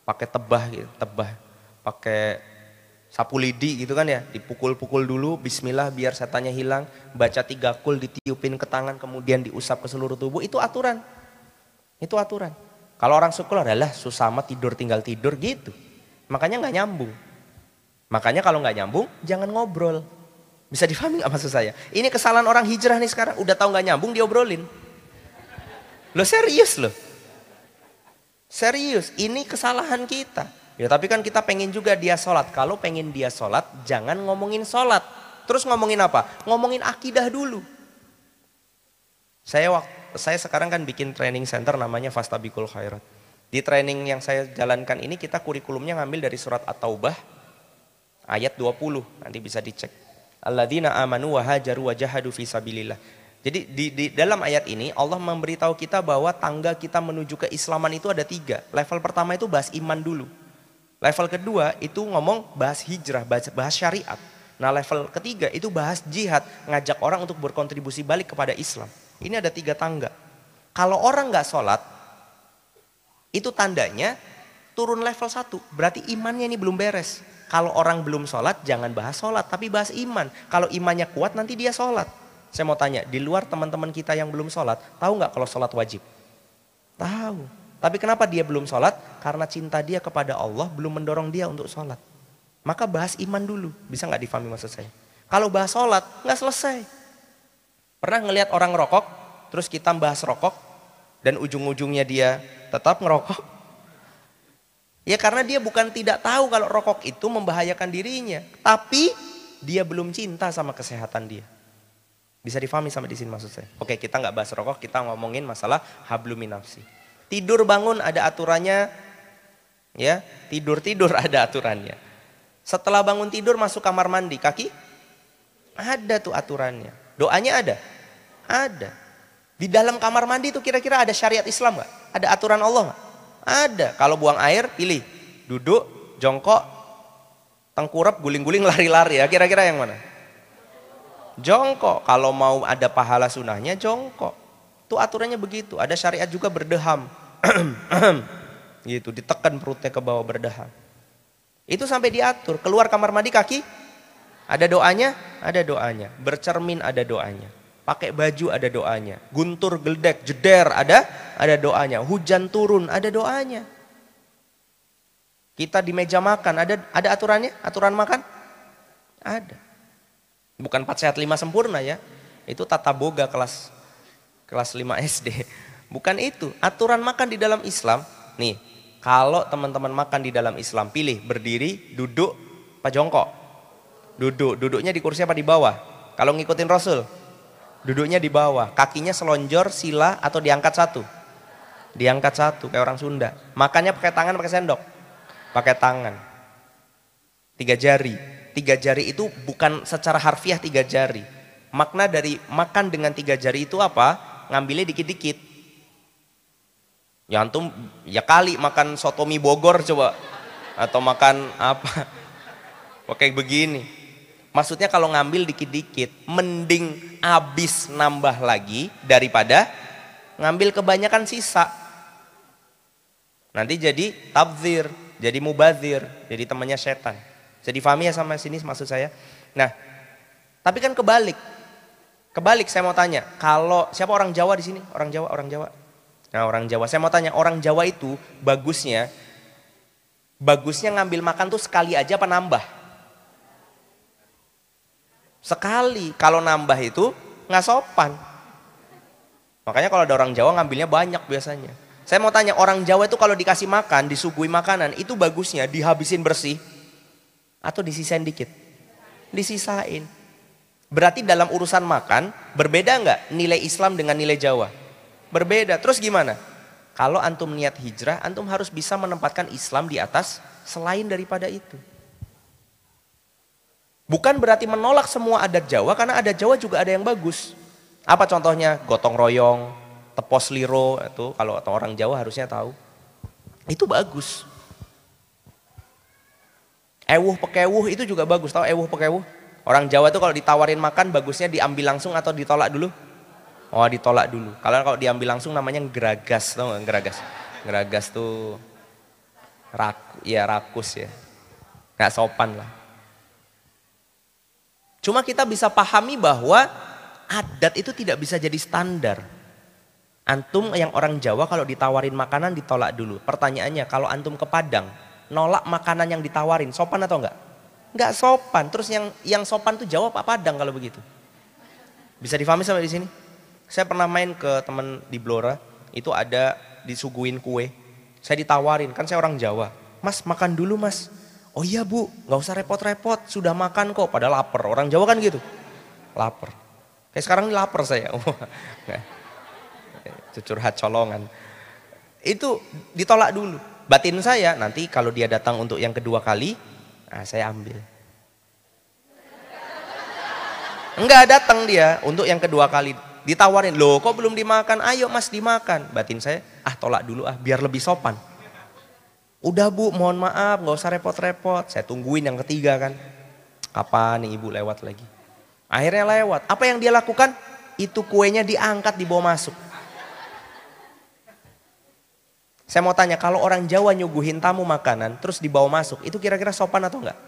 pakai tebah gitu, tebah, pakai sapu lidi gitu kan ya, dipukul-pukul dulu, bismillah biar setannya hilang, baca tiga kul, ditiupin ke tangan, kemudian diusap ke seluruh tubuh, itu aturan. Itu aturan. Kalau orang sukul adalah susah tidur tinggal tidur gitu. Makanya nggak nyambung. Makanya kalau nggak nyambung, jangan ngobrol. Bisa difahami nggak maksud saya? Ini kesalahan orang hijrah nih sekarang, udah tahu nggak nyambung diobrolin. Lo serius loh. Serius, ini kesalahan kita. Ya tapi kan kita pengen juga dia sholat. Kalau pengen dia sholat, jangan ngomongin sholat. Terus ngomongin apa? Ngomongin akidah dulu. Saya waktu saya sekarang kan bikin training center namanya Fastabikul Khairat. Di training yang saya jalankan ini kita kurikulumnya ngambil dari surat At-Taubah ayat 20. Nanti bisa dicek. Alladzina amanu wa hajaru wa jahadu fi sabilillah. Jadi di, di dalam ayat ini Allah memberitahu kita bahwa tangga kita menuju keislaman itu ada tiga. Level pertama itu bahas iman dulu. Level kedua itu ngomong bahas hijrah, bahas, bahas syariat. Nah level ketiga itu bahas jihad, ngajak orang untuk berkontribusi balik kepada Islam. Ini ada tiga tangga. Kalau orang nggak sholat, itu tandanya turun level satu. Berarti imannya ini belum beres. Kalau orang belum sholat, jangan bahas sholat, tapi bahas iman. Kalau imannya kuat, nanti dia sholat. Saya mau tanya, di luar teman-teman kita yang belum sholat, tahu nggak kalau sholat wajib? Tahu. Tapi kenapa dia belum sholat? Karena cinta dia kepada Allah belum mendorong dia untuk sholat. Maka bahas iman dulu. Bisa nggak difahami maksud saya? Kalau bahas sholat, nggak selesai. Pernah ngelihat orang rokok, terus kita bahas rokok, dan ujung-ujungnya dia tetap ngerokok? Ya karena dia bukan tidak tahu kalau rokok itu membahayakan dirinya. Tapi dia belum cinta sama kesehatan dia. Bisa difahami sama di sini maksud saya. Oke, kita nggak bahas rokok, kita ngomongin masalah habluminafsi. Tidur bangun ada aturannya, ya. Tidur tidur ada aturannya. Setelah bangun tidur masuk kamar mandi, kaki ada tuh aturannya. Doanya ada, ada. Di dalam kamar mandi itu kira-kira ada syariat Islam nggak? Ada aturan Allah nggak? Ada. Kalau buang air, pilih duduk, jongkok, tengkurap, guling-guling, lari-lari ya. Kira-kira yang mana? Jongkok. Kalau mau ada pahala sunahnya jongkok. Itu aturannya begitu. Ada syariat juga berdeham. gitu, ditekan perutnya ke bawah berdeham. Itu sampai diatur. Keluar kamar mandi kaki, ada doanya, ada doanya. Bercermin ada doanya. Pakai baju ada doanya. Guntur, geldek, jeder ada, ada doanya. Hujan turun ada doanya. Kita di meja makan ada ada aturannya? Aturan makan? Ada. Bukan 4 sehat 5 sempurna ya. Itu tata boga kelas kelas 5 SD. Bukan itu. Aturan makan di dalam Islam. Nih, kalau teman-teman makan di dalam Islam, pilih berdiri, duduk, apa jongkok? Duduk. Duduknya di kursi apa di bawah? Kalau ngikutin Rasul, duduknya di bawah. Kakinya selonjor, sila, atau diangkat satu? Diangkat satu, kayak orang Sunda. Makannya pakai tangan, pakai sendok? Pakai tangan. Tiga jari tiga jari itu bukan secara harfiah tiga jari. Makna dari makan dengan tiga jari itu apa? Ngambilnya dikit-dikit. Ya antum ya kali makan soto mie Bogor coba atau makan apa? Oke begini. Maksudnya kalau ngambil dikit-dikit, mending habis nambah lagi daripada ngambil kebanyakan sisa. Nanti jadi tabzir, jadi mubazir, jadi temannya setan. Jadi difahami ya sama sini maksud saya? Nah, tapi kan kebalik. Kebalik saya mau tanya, kalau siapa orang Jawa di sini? Orang Jawa, orang Jawa. Nah, orang Jawa. Saya mau tanya, orang Jawa itu bagusnya bagusnya ngambil makan tuh sekali aja apa nambah? Sekali. Kalau nambah itu nggak sopan. Makanya kalau ada orang Jawa ngambilnya banyak biasanya. Saya mau tanya, orang Jawa itu kalau dikasih makan, disuguhi makanan, itu bagusnya dihabisin bersih atau disisain dikit? Disisain. Berarti dalam urusan makan berbeda nggak nilai Islam dengan nilai Jawa? Berbeda. Terus gimana? Kalau antum niat hijrah, antum harus bisa menempatkan Islam di atas selain daripada itu. Bukan berarti menolak semua adat Jawa karena adat Jawa juga ada yang bagus. Apa contohnya? Gotong royong, tepos liro itu kalau orang Jawa harusnya tahu. Itu bagus. Ewuh pekewuh itu juga bagus. Tahu ewuh pekewuh? Orang Jawa tuh kalau ditawarin makan bagusnya diambil langsung atau ditolak dulu? Oh ditolak dulu. Kalau kalau diambil langsung namanya geragas, tau gak geragas? Geragas tuh Raku, ya rakus ya. Gak sopan lah. Cuma kita bisa pahami bahwa adat itu tidak bisa jadi standar. Antum yang orang Jawa kalau ditawarin makanan ditolak dulu. Pertanyaannya kalau antum ke Padang, nolak makanan yang ditawarin, sopan atau enggak? Enggak sopan. Terus yang yang sopan tuh jawab apa Padang kalau begitu. Bisa difahami sampai di sini? Saya pernah main ke teman di Blora, itu ada disuguhin kue. Saya ditawarin, kan saya orang Jawa. Mas makan dulu mas. Oh iya bu, nggak usah repot-repot, sudah makan kok. Pada lapar, orang Jawa kan gitu. Lapar. Kayak sekarang ini lapar saya. Itu curhat colongan. Itu ditolak dulu. Batin saya nanti kalau dia datang untuk yang kedua kali, nah saya ambil. Enggak datang dia untuk yang kedua kali. Ditawarin, loh kok belum dimakan? Ayo mas dimakan. Batin saya, ah tolak dulu ah biar lebih sopan. Udah bu, mohon maaf, nggak usah repot-repot. Saya tungguin yang ketiga kan. Kapan nih ibu lewat lagi? Akhirnya lewat. Apa yang dia lakukan? Itu kuenya diangkat, dibawa masuk. Saya mau tanya, kalau orang Jawa nyuguhin tamu makanan, terus dibawa masuk, itu kira-kira sopan atau enggak?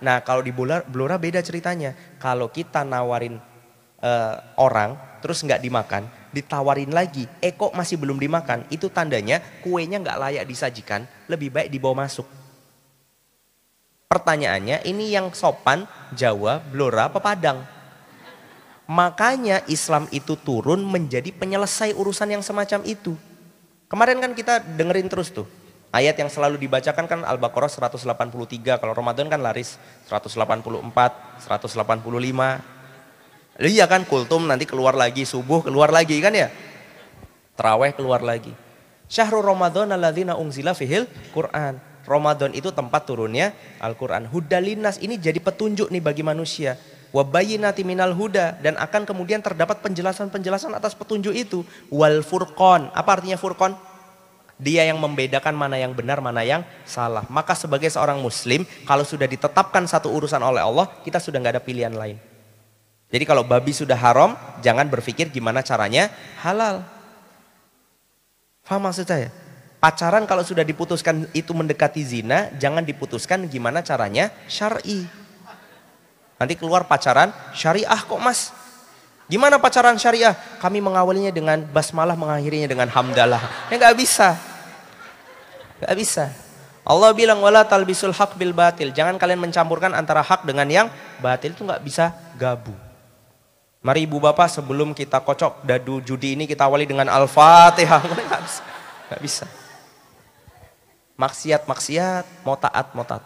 Nah kalau di Blora beda ceritanya. Kalau kita nawarin uh, orang, terus enggak dimakan, ditawarin lagi, eh kok masih belum dimakan, itu tandanya kuenya nggak layak disajikan, lebih baik dibawa masuk. Pertanyaannya, ini yang sopan Jawa, Blora, apa Padang? Makanya Islam itu turun menjadi penyelesai urusan yang semacam itu. Kemarin kan kita dengerin terus tuh. Ayat yang selalu dibacakan kan Al-Baqarah 183, kalau Ramadan kan laris 184, 185, Iya kan kultum nanti keluar lagi, subuh keluar lagi kan ya. Terawih keluar lagi. Syahrul Ramadan alladzina unzila fihil Quran. Ramadan itu tempat turunnya Al-Quran. Hudalinas ini jadi petunjuk nih bagi manusia. Wabayinati minal huda. Dan akan kemudian terdapat penjelasan-penjelasan atas petunjuk itu. Wal furqon. Apa artinya furqon? Dia yang membedakan mana yang benar, mana yang salah. Maka sebagai seorang muslim, kalau sudah ditetapkan satu urusan oleh Allah, kita sudah nggak ada pilihan lain. Jadi kalau babi sudah haram, jangan berpikir gimana caranya halal. Faham maksud saya? Pacaran kalau sudah diputuskan itu mendekati zina, jangan diputuskan gimana caranya syar'i. Nanti keluar pacaran syariah kok mas. Gimana pacaran syariah? Kami mengawalinya dengan basmalah, mengakhirinya dengan hamdalah. Ya nggak bisa. Nggak bisa. Allah bilang wala talbisul haq bil batil. Jangan kalian mencampurkan antara hak dengan yang batil itu nggak bisa gabung. Mari ibu bapak sebelum kita kocok dadu judi ini kita awali dengan al-fatihah. Gak bisa. Gak bisa. Maksiat, maksiat, mau taat, mau taat.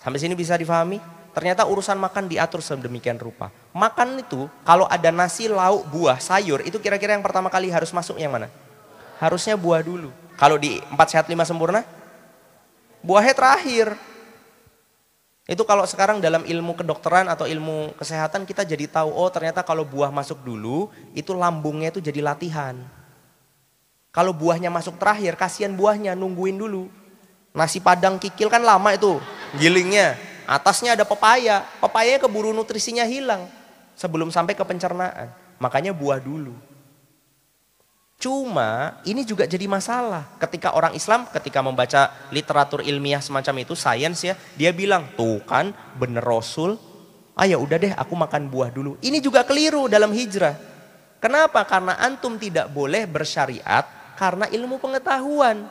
Sampai sini bisa difahami? Ternyata urusan makan diatur sedemikian rupa. Makan itu kalau ada nasi, lauk, buah, sayur itu kira-kira yang pertama kali harus masuk yang mana? Harusnya buah dulu. Kalau di empat sehat lima sempurna, buahnya terakhir. Itu kalau sekarang dalam ilmu kedokteran atau ilmu kesehatan kita jadi tahu, oh ternyata kalau buah masuk dulu, itu lambungnya itu jadi latihan. Kalau buahnya masuk terakhir, kasihan buahnya nungguin dulu. Nasi padang kikil kan lama itu gilingnya. Atasnya ada pepaya, pepaya keburu nutrisinya hilang sebelum sampai ke pencernaan. Makanya buah dulu. Cuma ini juga jadi masalah ketika orang Islam ketika membaca literatur ilmiah semacam itu, sains ya, dia bilang, tuh kan bener Rasul, ah ya udah deh aku makan buah dulu. Ini juga keliru dalam hijrah. Kenapa? Karena antum tidak boleh bersyariat karena ilmu pengetahuan.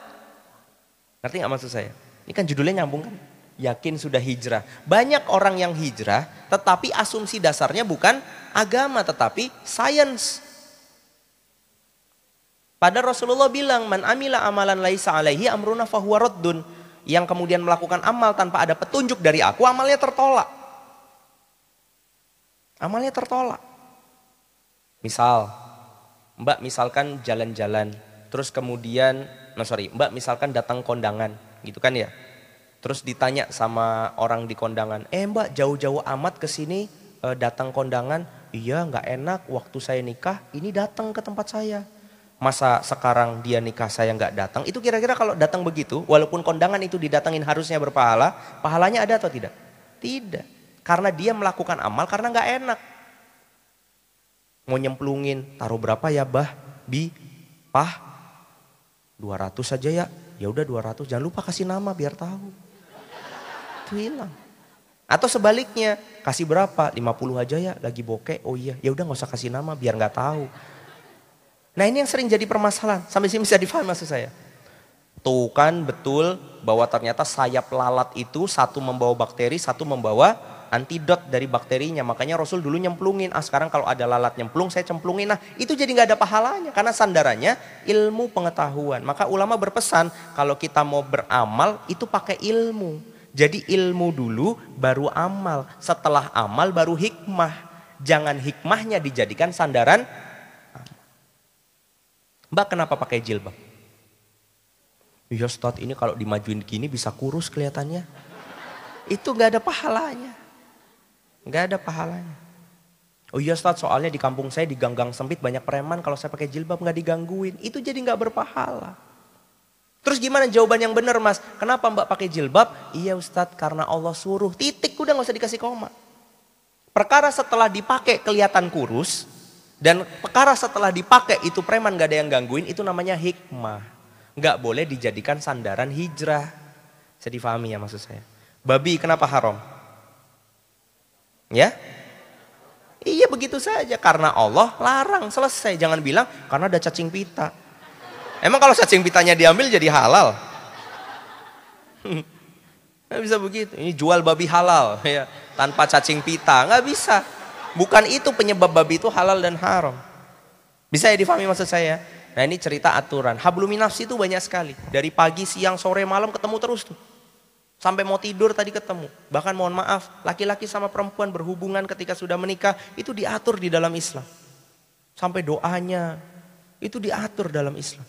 Ngerti gak maksud saya? Ini kan judulnya nyambung kan? Yakin sudah hijrah. Banyak orang yang hijrah tetapi asumsi dasarnya bukan agama tetapi sains pada Rasulullah bilang, man amila amalan laisa alaihi amruna fahuwa raddun. Yang kemudian melakukan amal tanpa ada petunjuk dari aku, amalnya tertolak. Amalnya tertolak. Misal, mbak misalkan jalan-jalan, terus kemudian, nah sorry, mbak misalkan datang kondangan, gitu kan ya. Terus ditanya sama orang di kondangan, eh mbak jauh-jauh amat ke sini eh, datang kondangan, iya nggak enak waktu saya nikah, ini datang ke tempat saya masa sekarang dia nikah saya nggak datang, itu kira-kira kalau datang begitu, walaupun kondangan itu didatangin harusnya berpahala, pahalanya ada atau tidak? Tidak. Karena dia melakukan amal karena nggak enak. Mau nyemplungin, taruh berapa ya bah? Bi? Pah? 200 saja ya? Ya udah 200, jangan lupa kasih nama biar tahu. Itu hilang. Atau sebaliknya, kasih berapa? 50 aja ya, lagi bokeh. Oh iya, ya udah nggak usah kasih nama biar nggak tahu. Nah ini yang sering jadi permasalahan. Sampai sini bisa difahami maksud saya. Tuh kan betul bahwa ternyata sayap lalat itu satu membawa bakteri, satu membawa antidot dari bakterinya. Makanya Rasul dulu nyemplungin. Ah sekarang kalau ada lalat nyemplung saya cemplungin. Nah itu jadi nggak ada pahalanya. Karena sandarannya ilmu pengetahuan. Maka ulama berpesan kalau kita mau beramal itu pakai ilmu. Jadi ilmu dulu baru amal. Setelah amal baru hikmah. Jangan hikmahnya dijadikan sandaran. Mbak kenapa pakai jilbab? Ya Ustaz ini kalau dimajuin gini bisa kurus kelihatannya. Itu gak ada pahalanya. Gak ada pahalanya. Oh iya Ustaz soalnya di kampung saya di ganggang sempit banyak preman kalau saya pakai jilbab gak digangguin. Itu jadi gak berpahala. Terus gimana jawaban yang benar mas? Kenapa mbak pakai jilbab? Iya Ustadz karena Allah suruh. Titik udah gak usah dikasih koma. Perkara setelah dipakai kelihatan kurus. Dan perkara setelah dipakai itu preman gak ada yang gangguin. Itu namanya hikmah. Gak boleh dijadikan sandaran hijrah. Saya difahami ya maksud saya. Babi kenapa haram? Ya? Iya begitu saja. Karena Allah larang. Selesai. Jangan bilang karena ada cacing pita. Emang kalau cacing pitanya diambil jadi halal? Nggak bisa begitu. Ini jual babi halal ya, tanpa cacing pita, nggak bisa. Bukan itu penyebab babi itu halal dan haram. Bisa ya difahami maksud saya? Nah ini cerita aturan. Habluminafsi itu banyak sekali. Dari pagi, siang, sore, malam ketemu terus tuh. Sampai mau tidur tadi ketemu. Bahkan mohon maaf, laki-laki sama perempuan berhubungan ketika sudah menikah itu diatur di dalam Islam. Sampai doanya itu diatur dalam Islam.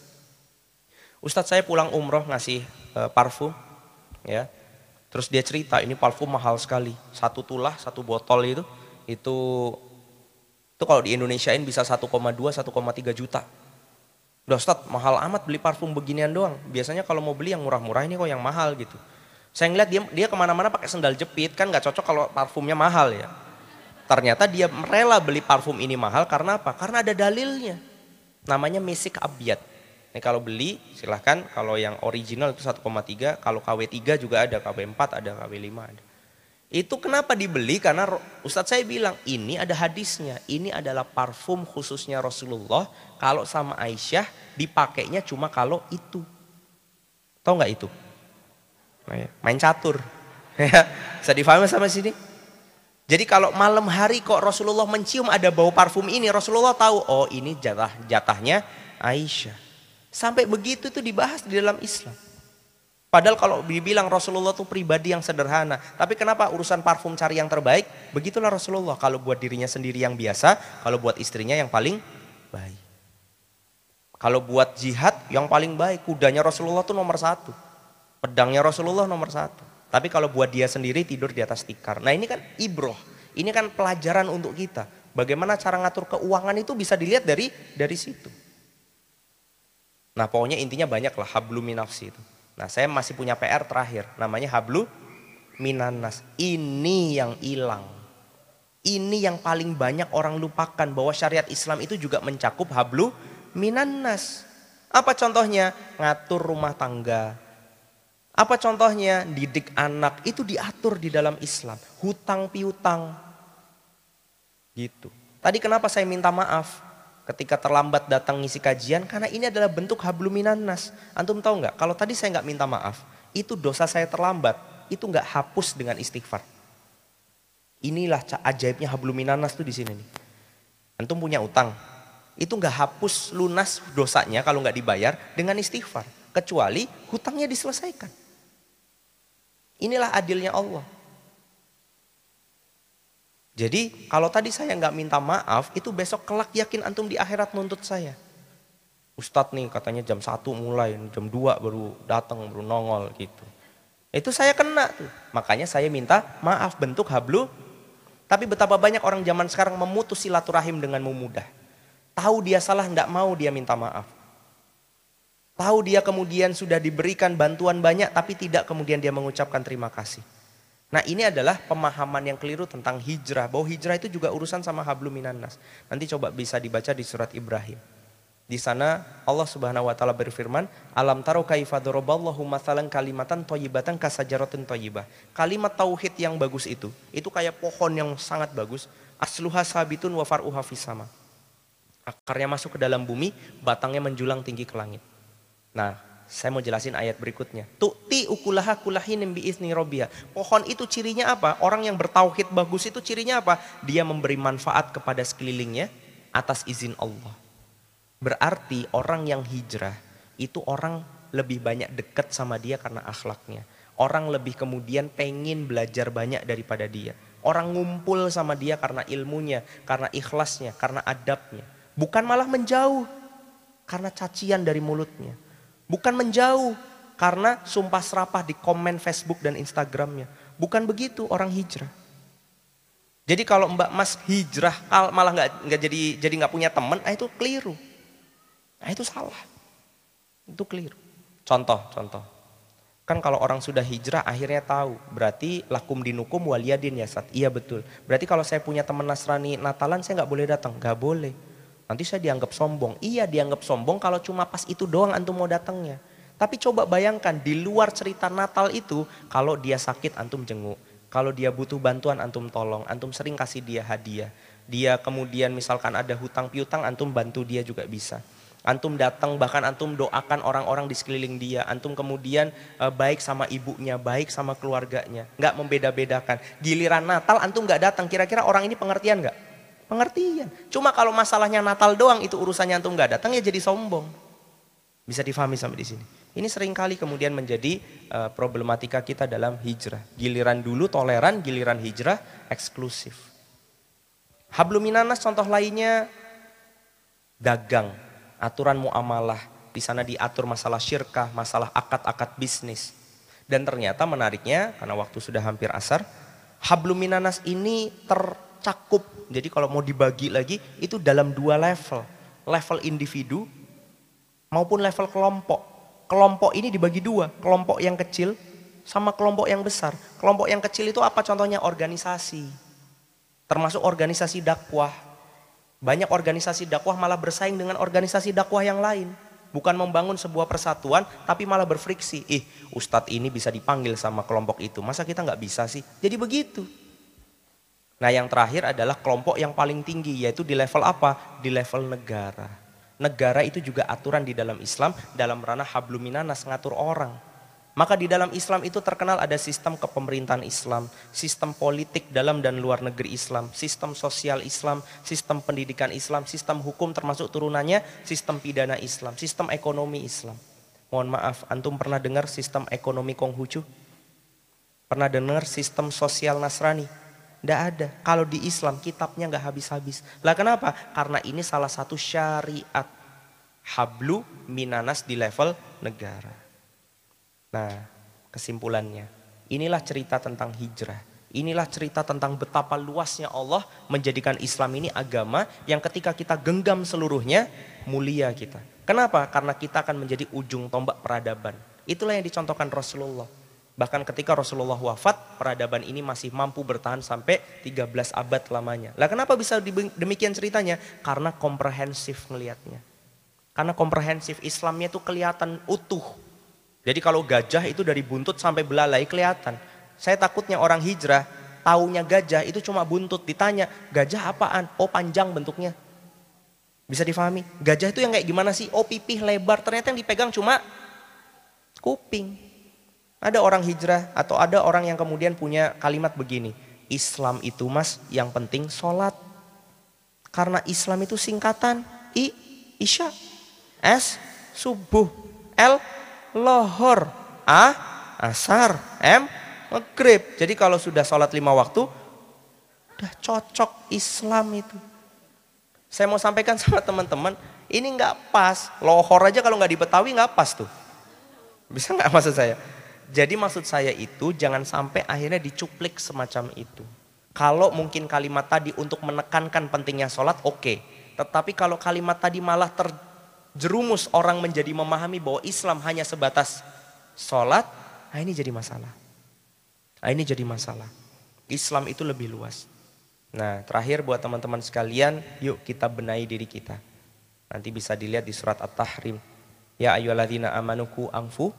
Ustadz saya pulang umroh ngasih uh, parfum, ya. Terus dia cerita ini parfum mahal sekali, satu tulah, satu botol itu, itu itu kalau di Indonesiain bisa 1,2, 1,3 juta. Udah Ustadz mahal amat beli parfum beginian doang. Biasanya kalau mau beli yang murah-murah ini kok yang mahal gitu. Saya ngeliat dia dia ke mana-mana pakai sendal jepit kan nggak cocok kalau parfumnya mahal ya. Ternyata dia rela beli parfum ini mahal karena apa? Karena ada dalilnya. Namanya mesik abiyat. Ini kalau beli silahkan, kalau yang original itu 1,3, kalau KW3 juga ada, KW4 ada, KW5 ada. Itu kenapa dibeli? Karena Ustadz saya bilang ini ada hadisnya. Ini adalah parfum khususnya Rasulullah. Kalau sama Aisyah dipakainya cuma kalau itu. Tahu nggak itu? Main catur. Ya, bisa difahami sama sini? Jadi kalau malam hari kok Rasulullah mencium ada bau parfum ini, Rasulullah tahu, oh ini jatah jatahnya Aisyah. Sampai begitu itu dibahas di dalam Islam. Padahal kalau dibilang Rasulullah itu pribadi yang sederhana. Tapi kenapa urusan parfum cari yang terbaik? Begitulah Rasulullah. Kalau buat dirinya sendiri yang biasa, kalau buat istrinya yang paling baik. Kalau buat jihad yang paling baik, kudanya Rasulullah itu nomor satu. Pedangnya Rasulullah nomor satu. Tapi kalau buat dia sendiri tidur di atas tikar. Nah ini kan ibroh. Ini kan pelajaran untuk kita. Bagaimana cara ngatur keuangan itu bisa dilihat dari dari situ. Nah pokoknya intinya banyak lah hablu minafsi itu. Nah saya masih punya PR terakhir namanya hablu minanas. Ini yang hilang. Ini yang paling banyak orang lupakan bahwa syariat Islam itu juga mencakup hablu minanas. Apa contohnya? Ngatur rumah tangga. Apa contohnya? Didik anak itu diatur di dalam Islam. Hutang piutang. Gitu. Tadi kenapa saya minta maaf? Ketika terlambat datang ngisi kajian karena ini adalah bentuk habluminan nas. Antum tahu nggak? Kalau tadi saya nggak minta maaf, itu dosa saya terlambat, itu nggak hapus dengan istighfar. Inilah ajaibnya habluminan nas tuh di sini nih. Antum punya utang, itu nggak hapus lunas dosanya kalau nggak dibayar dengan istighfar, kecuali hutangnya diselesaikan. Inilah adilnya Allah. Jadi kalau tadi saya nggak minta maaf, itu besok kelak yakin antum di akhirat nuntut saya. Ustadz nih katanya jam 1 mulai, jam 2 baru datang, baru nongol gitu. Itu saya kena tuh. Makanya saya minta maaf bentuk hablu. Tapi betapa banyak orang zaman sekarang memutus silaturahim dengan memudah. Tahu dia salah, nggak mau dia minta maaf. Tahu dia kemudian sudah diberikan bantuan banyak, tapi tidak kemudian dia mengucapkan terima kasih. Nah ini adalah pemahaman yang keliru tentang hijrah. Bahwa hijrah itu juga urusan sama hablum minannas. Nanti coba bisa dibaca di surat Ibrahim. Di sana Allah Subhanahu wa taala berfirman, "Alam taru kaifa daraballahu kalimatan thayyibatan kasajaratin thayyibah." Kalimat tauhid yang bagus itu, itu kayak pohon yang sangat bagus, asluha sabitun wa far'uha sama. Akarnya masuk ke dalam bumi, batangnya menjulang tinggi ke langit. Nah, saya mau jelasin ayat berikutnya. Tu'ti ukulaha kulahin bi isni robia. Pohon itu cirinya apa? Orang yang bertauhid bagus itu cirinya apa? Dia memberi manfaat kepada sekelilingnya atas izin Allah. Berarti orang yang hijrah itu orang lebih banyak dekat sama dia karena akhlaknya. Orang lebih kemudian pengen belajar banyak daripada dia. Orang ngumpul sama dia karena ilmunya, karena ikhlasnya, karena adabnya. Bukan malah menjauh karena cacian dari mulutnya. Bukan menjauh karena sumpah serapah di komen Facebook dan Instagramnya. Bukan begitu orang hijrah. Jadi kalau Mbak Mas hijrah malah nggak nggak jadi jadi nggak punya teman, ah itu keliru. Nah itu salah. Itu keliru. Contoh, contoh. Kan kalau orang sudah hijrah akhirnya tahu. Berarti lakum dinukum waliyadin ya saat. Iya betul. Berarti kalau saya punya teman Nasrani Natalan saya nggak boleh datang. Nggak boleh. Nanti saya dianggap sombong. Iya dianggap sombong kalau cuma pas itu doang antum mau datangnya. Tapi coba bayangkan di luar cerita Natal itu kalau dia sakit antum jenguk. Kalau dia butuh bantuan antum tolong. Antum sering kasih dia hadiah. Dia kemudian misalkan ada hutang piutang antum bantu dia juga bisa. Antum datang bahkan antum doakan orang-orang di sekeliling dia. Antum kemudian e, baik sama ibunya, baik sama keluarganya. Nggak membeda-bedakan. Giliran Natal antum nggak datang. Kira-kira orang ini pengertian nggak? Pengertian. Cuma kalau masalahnya Natal doang itu urusannya antum nggak datang ya jadi sombong. Bisa difahami sampai di sini. Ini sering kali kemudian menjadi uh, problematika kita dalam hijrah. Giliran dulu toleran, giliran hijrah eksklusif. Habluminanas contoh lainnya dagang aturan muamalah. Di sana diatur masalah syirkah, masalah akad-akad bisnis. Dan ternyata menariknya, karena waktu sudah hampir asar, habluminanas ini tercakup. Jadi kalau mau dibagi lagi, itu dalam dua level. Level individu maupun level kelompok. Kelompok ini dibagi dua, kelompok yang kecil sama kelompok yang besar. Kelompok yang kecil itu apa contohnya? Organisasi. Termasuk organisasi dakwah, banyak organisasi dakwah malah bersaing dengan organisasi dakwah yang lain. Bukan membangun sebuah persatuan, tapi malah berfriksi. Ih, ustadz ini bisa dipanggil sama kelompok itu. Masa kita nggak bisa sih? Jadi begitu. Nah yang terakhir adalah kelompok yang paling tinggi, yaitu di level apa? Di level negara. Negara itu juga aturan di dalam Islam, dalam ranah habluminanas, ngatur orang. Maka di dalam Islam itu terkenal ada sistem kepemerintahan Islam, sistem politik dalam dan luar negeri Islam, sistem sosial Islam, sistem pendidikan Islam, sistem hukum termasuk turunannya, sistem pidana Islam, sistem ekonomi Islam. Mohon maaf, antum pernah dengar sistem ekonomi Konghucu? Pernah dengar sistem sosial Nasrani? Tidak ada. Kalau di Islam kitabnya nggak habis-habis. Lah kenapa? Karena ini salah satu syariat hablu minanas di level negara. Nah, kesimpulannya, inilah cerita tentang hijrah. Inilah cerita tentang betapa luasnya Allah menjadikan Islam ini agama yang ketika kita genggam seluruhnya, mulia kita. Kenapa? Karena kita akan menjadi ujung tombak peradaban. Itulah yang dicontohkan Rasulullah. Bahkan ketika Rasulullah wafat, peradaban ini masih mampu bertahan sampai 13 abad lamanya. Lah kenapa bisa demikian ceritanya? Karena komprehensif ngelihatnya. Karena komprehensif Islamnya itu kelihatan utuh jadi kalau gajah itu dari buntut sampai belalai kelihatan. Saya takutnya orang hijrah, taunya gajah itu cuma buntut. Ditanya, gajah apaan? Oh panjang bentuknya. Bisa difahami? Gajah itu yang kayak gimana sih? Oh pipih lebar. Ternyata yang dipegang cuma kuping. Ada orang hijrah atau ada orang yang kemudian punya kalimat begini. Islam itu mas yang penting sholat. Karena Islam itu singkatan. I, Isya. S, subuh. L, lohor, A, asar, M, maghrib. Jadi kalau sudah sholat lima waktu, udah cocok Islam itu. Saya mau sampaikan sama teman-teman, ini nggak pas. Lohor aja kalau nggak di Betawi nggak pas tuh. Bisa nggak maksud saya? Jadi maksud saya itu jangan sampai akhirnya dicuplik semacam itu. Kalau mungkin kalimat tadi untuk menekankan pentingnya sholat, oke. Okay. Tetapi kalau kalimat tadi malah ter, jerumus orang menjadi memahami bahwa Islam hanya sebatas sholat, nah ini jadi masalah. Nah ini jadi masalah. Islam itu lebih luas. Nah terakhir buat teman-teman sekalian, yuk kita benahi diri kita. Nanti bisa dilihat di surat At-Tahrim. Ya ayyuhalladzina amanuku angfu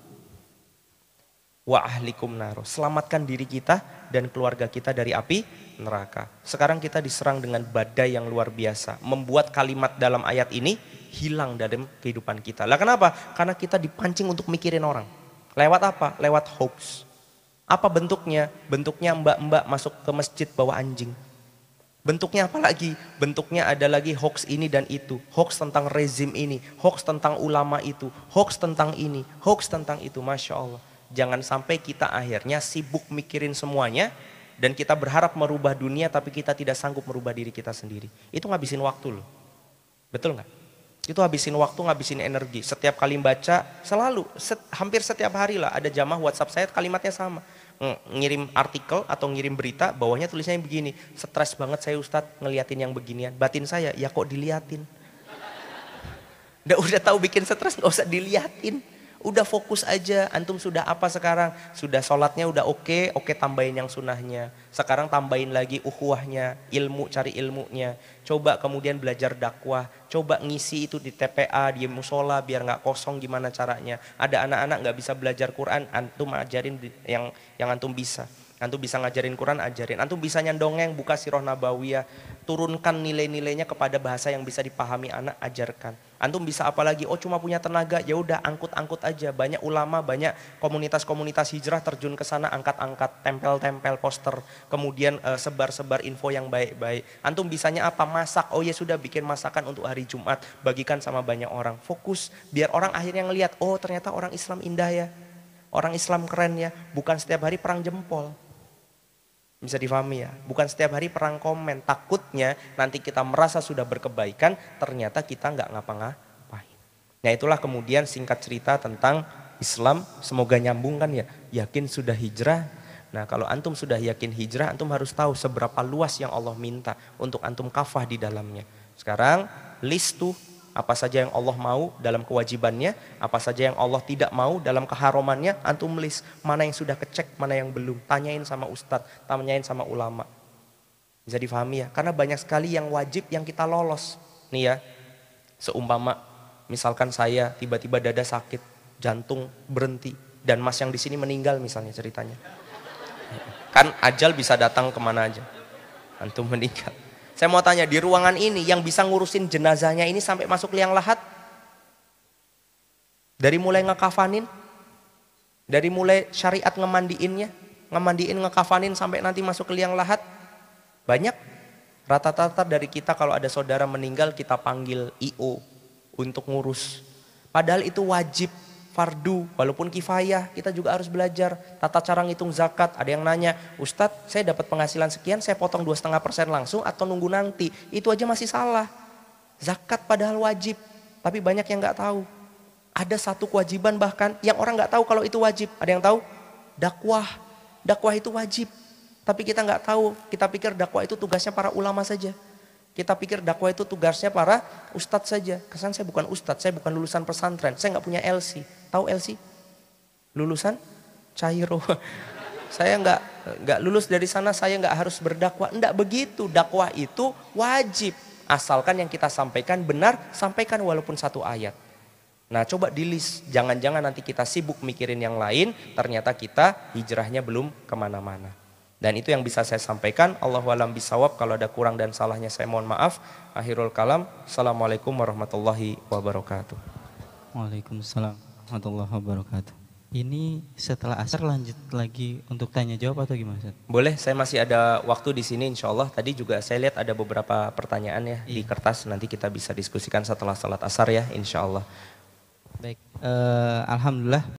wa ahlikum naro. Selamatkan diri kita dan keluarga kita dari api neraka. Sekarang kita diserang dengan badai yang luar biasa. Membuat kalimat dalam ayat ini hilang dalam kehidupan kita. Lah kenapa? Karena kita dipancing untuk mikirin orang. Lewat apa? Lewat hoax. Apa bentuknya? Bentuknya mbak-mbak masuk ke masjid bawa anjing. Bentuknya apa lagi? Bentuknya ada lagi hoax ini dan itu. Hoax tentang rezim ini. Hoax tentang ulama itu. Hoax tentang ini. Hoax tentang itu. Masya Allah. Jangan sampai kita akhirnya sibuk mikirin semuanya. Dan kita berharap merubah dunia tapi kita tidak sanggup merubah diri kita sendiri. Itu ngabisin waktu loh. Betul nggak? Itu habisin waktu, ngabisin energi. Setiap kali baca, selalu, set, hampir setiap hari lah ada jamaah WhatsApp saya kalimatnya sama ngirim artikel atau ngirim berita, bawahnya tulisannya begini, stres banget saya Ustadz ngeliatin yang beginian. Batin saya, ya kok diliatin. Udah, udah tahu bikin stres, nggak usah diliatin. Udah fokus aja, antum sudah apa sekarang? Sudah sholatnya udah oke, okay, oke okay, tambahin yang sunahnya. Sekarang tambahin lagi ukhuwahnya, ilmu, cari ilmunya. Coba kemudian belajar dakwah, coba ngisi itu di TPA, di musola biar nggak kosong gimana caranya. Ada anak-anak nggak bisa belajar Quran, antum ajarin yang yang antum bisa. Antum bisa ngajarin Quran, ajarin. Antum bisa nyandongeng, buka sirah nabawiyah. Turunkan nilai-nilainya kepada bahasa yang bisa dipahami anak, ajarkan. Antum bisa apa lagi? Oh cuma punya tenaga, ya udah angkut-angkut aja. Banyak ulama, banyak komunitas-komunitas hijrah terjun ke sana, angkat-angkat, tempel-tempel poster. Kemudian uh, sebar-sebar info yang baik-baik. Antum bisanya apa? Masak. Oh ya sudah bikin masakan untuk hari Jumat. Bagikan sama banyak orang. Fokus, biar orang akhirnya ngelihat, oh ternyata orang Islam indah ya. Orang Islam keren ya. Bukan setiap hari perang jempol. Bisa difahami ya, bukan setiap hari perang komen. Takutnya nanti kita merasa sudah berkebaikan, ternyata kita nggak ngapa-ngapain. Nah itulah kemudian singkat cerita tentang Islam, semoga nyambung kan ya. Yakin sudah hijrah. Nah kalau antum sudah yakin hijrah, antum harus tahu seberapa luas yang Allah minta untuk antum kafah di dalamnya. Sekarang list apa saja yang Allah mau dalam kewajibannya, apa saja yang Allah tidak mau dalam keharumannya, antum list mana yang sudah kecek, mana yang belum. Tanyain sama ustadz, tanyain sama ulama. Bisa difahami ya, karena banyak sekali yang wajib yang kita lolos. Nih ya, seumpama misalkan saya tiba-tiba dada sakit, jantung berhenti, dan mas yang di sini meninggal misalnya ceritanya. Kan ajal bisa datang ke mana aja. Antum meninggal. Saya mau tanya di ruangan ini yang bisa ngurusin jenazahnya ini sampai masuk liang lahat? Dari mulai ngekafanin, dari mulai syariat ngemandiinnya, ngemandiin ngekafanin sampai nanti masuk ke liang lahat. Banyak rata-rata dari kita kalau ada saudara meninggal kita panggil IO untuk ngurus. Padahal itu wajib fardu, walaupun kifayah, kita juga harus belajar tata cara ngitung zakat. Ada yang nanya, Ustadz saya dapat penghasilan sekian, saya potong dua setengah persen langsung atau nunggu nanti. Itu aja masih salah. Zakat padahal wajib, tapi banyak yang nggak tahu. Ada satu kewajiban bahkan yang orang nggak tahu kalau itu wajib. Ada yang tahu? Dakwah. Dakwah itu wajib. Tapi kita nggak tahu, kita pikir dakwah itu tugasnya para ulama saja. Kita pikir dakwah itu tugasnya para ustadz saja. Kesan saya bukan ustadz, saya bukan lulusan pesantren, saya nggak punya LC. Tahu LC? Lulusan Cairo. saya nggak nggak lulus dari sana, saya nggak harus berdakwah. Enggak begitu. Dakwah itu wajib. Asalkan yang kita sampaikan benar, sampaikan walaupun satu ayat. Nah coba di list, jangan-jangan nanti kita sibuk mikirin yang lain, ternyata kita hijrahnya belum ke mana-mana. Dan itu yang bisa saya sampaikan. Allahu alam bisawab. Kalau ada kurang dan salahnya saya mohon maaf. Akhirul kalam. Assalamualaikum warahmatullahi wabarakatuh. Waalaikumsalam warahmatullahi wabarakatuh. Ini setelah asar lanjut lagi untuk tanya jawab atau gimana? Boleh, saya masih ada waktu di sini insya Allah. Tadi juga saya lihat ada beberapa pertanyaan ya iya. di kertas. Nanti kita bisa diskusikan setelah salat asar ya insya Allah. Baik, uh, Alhamdulillah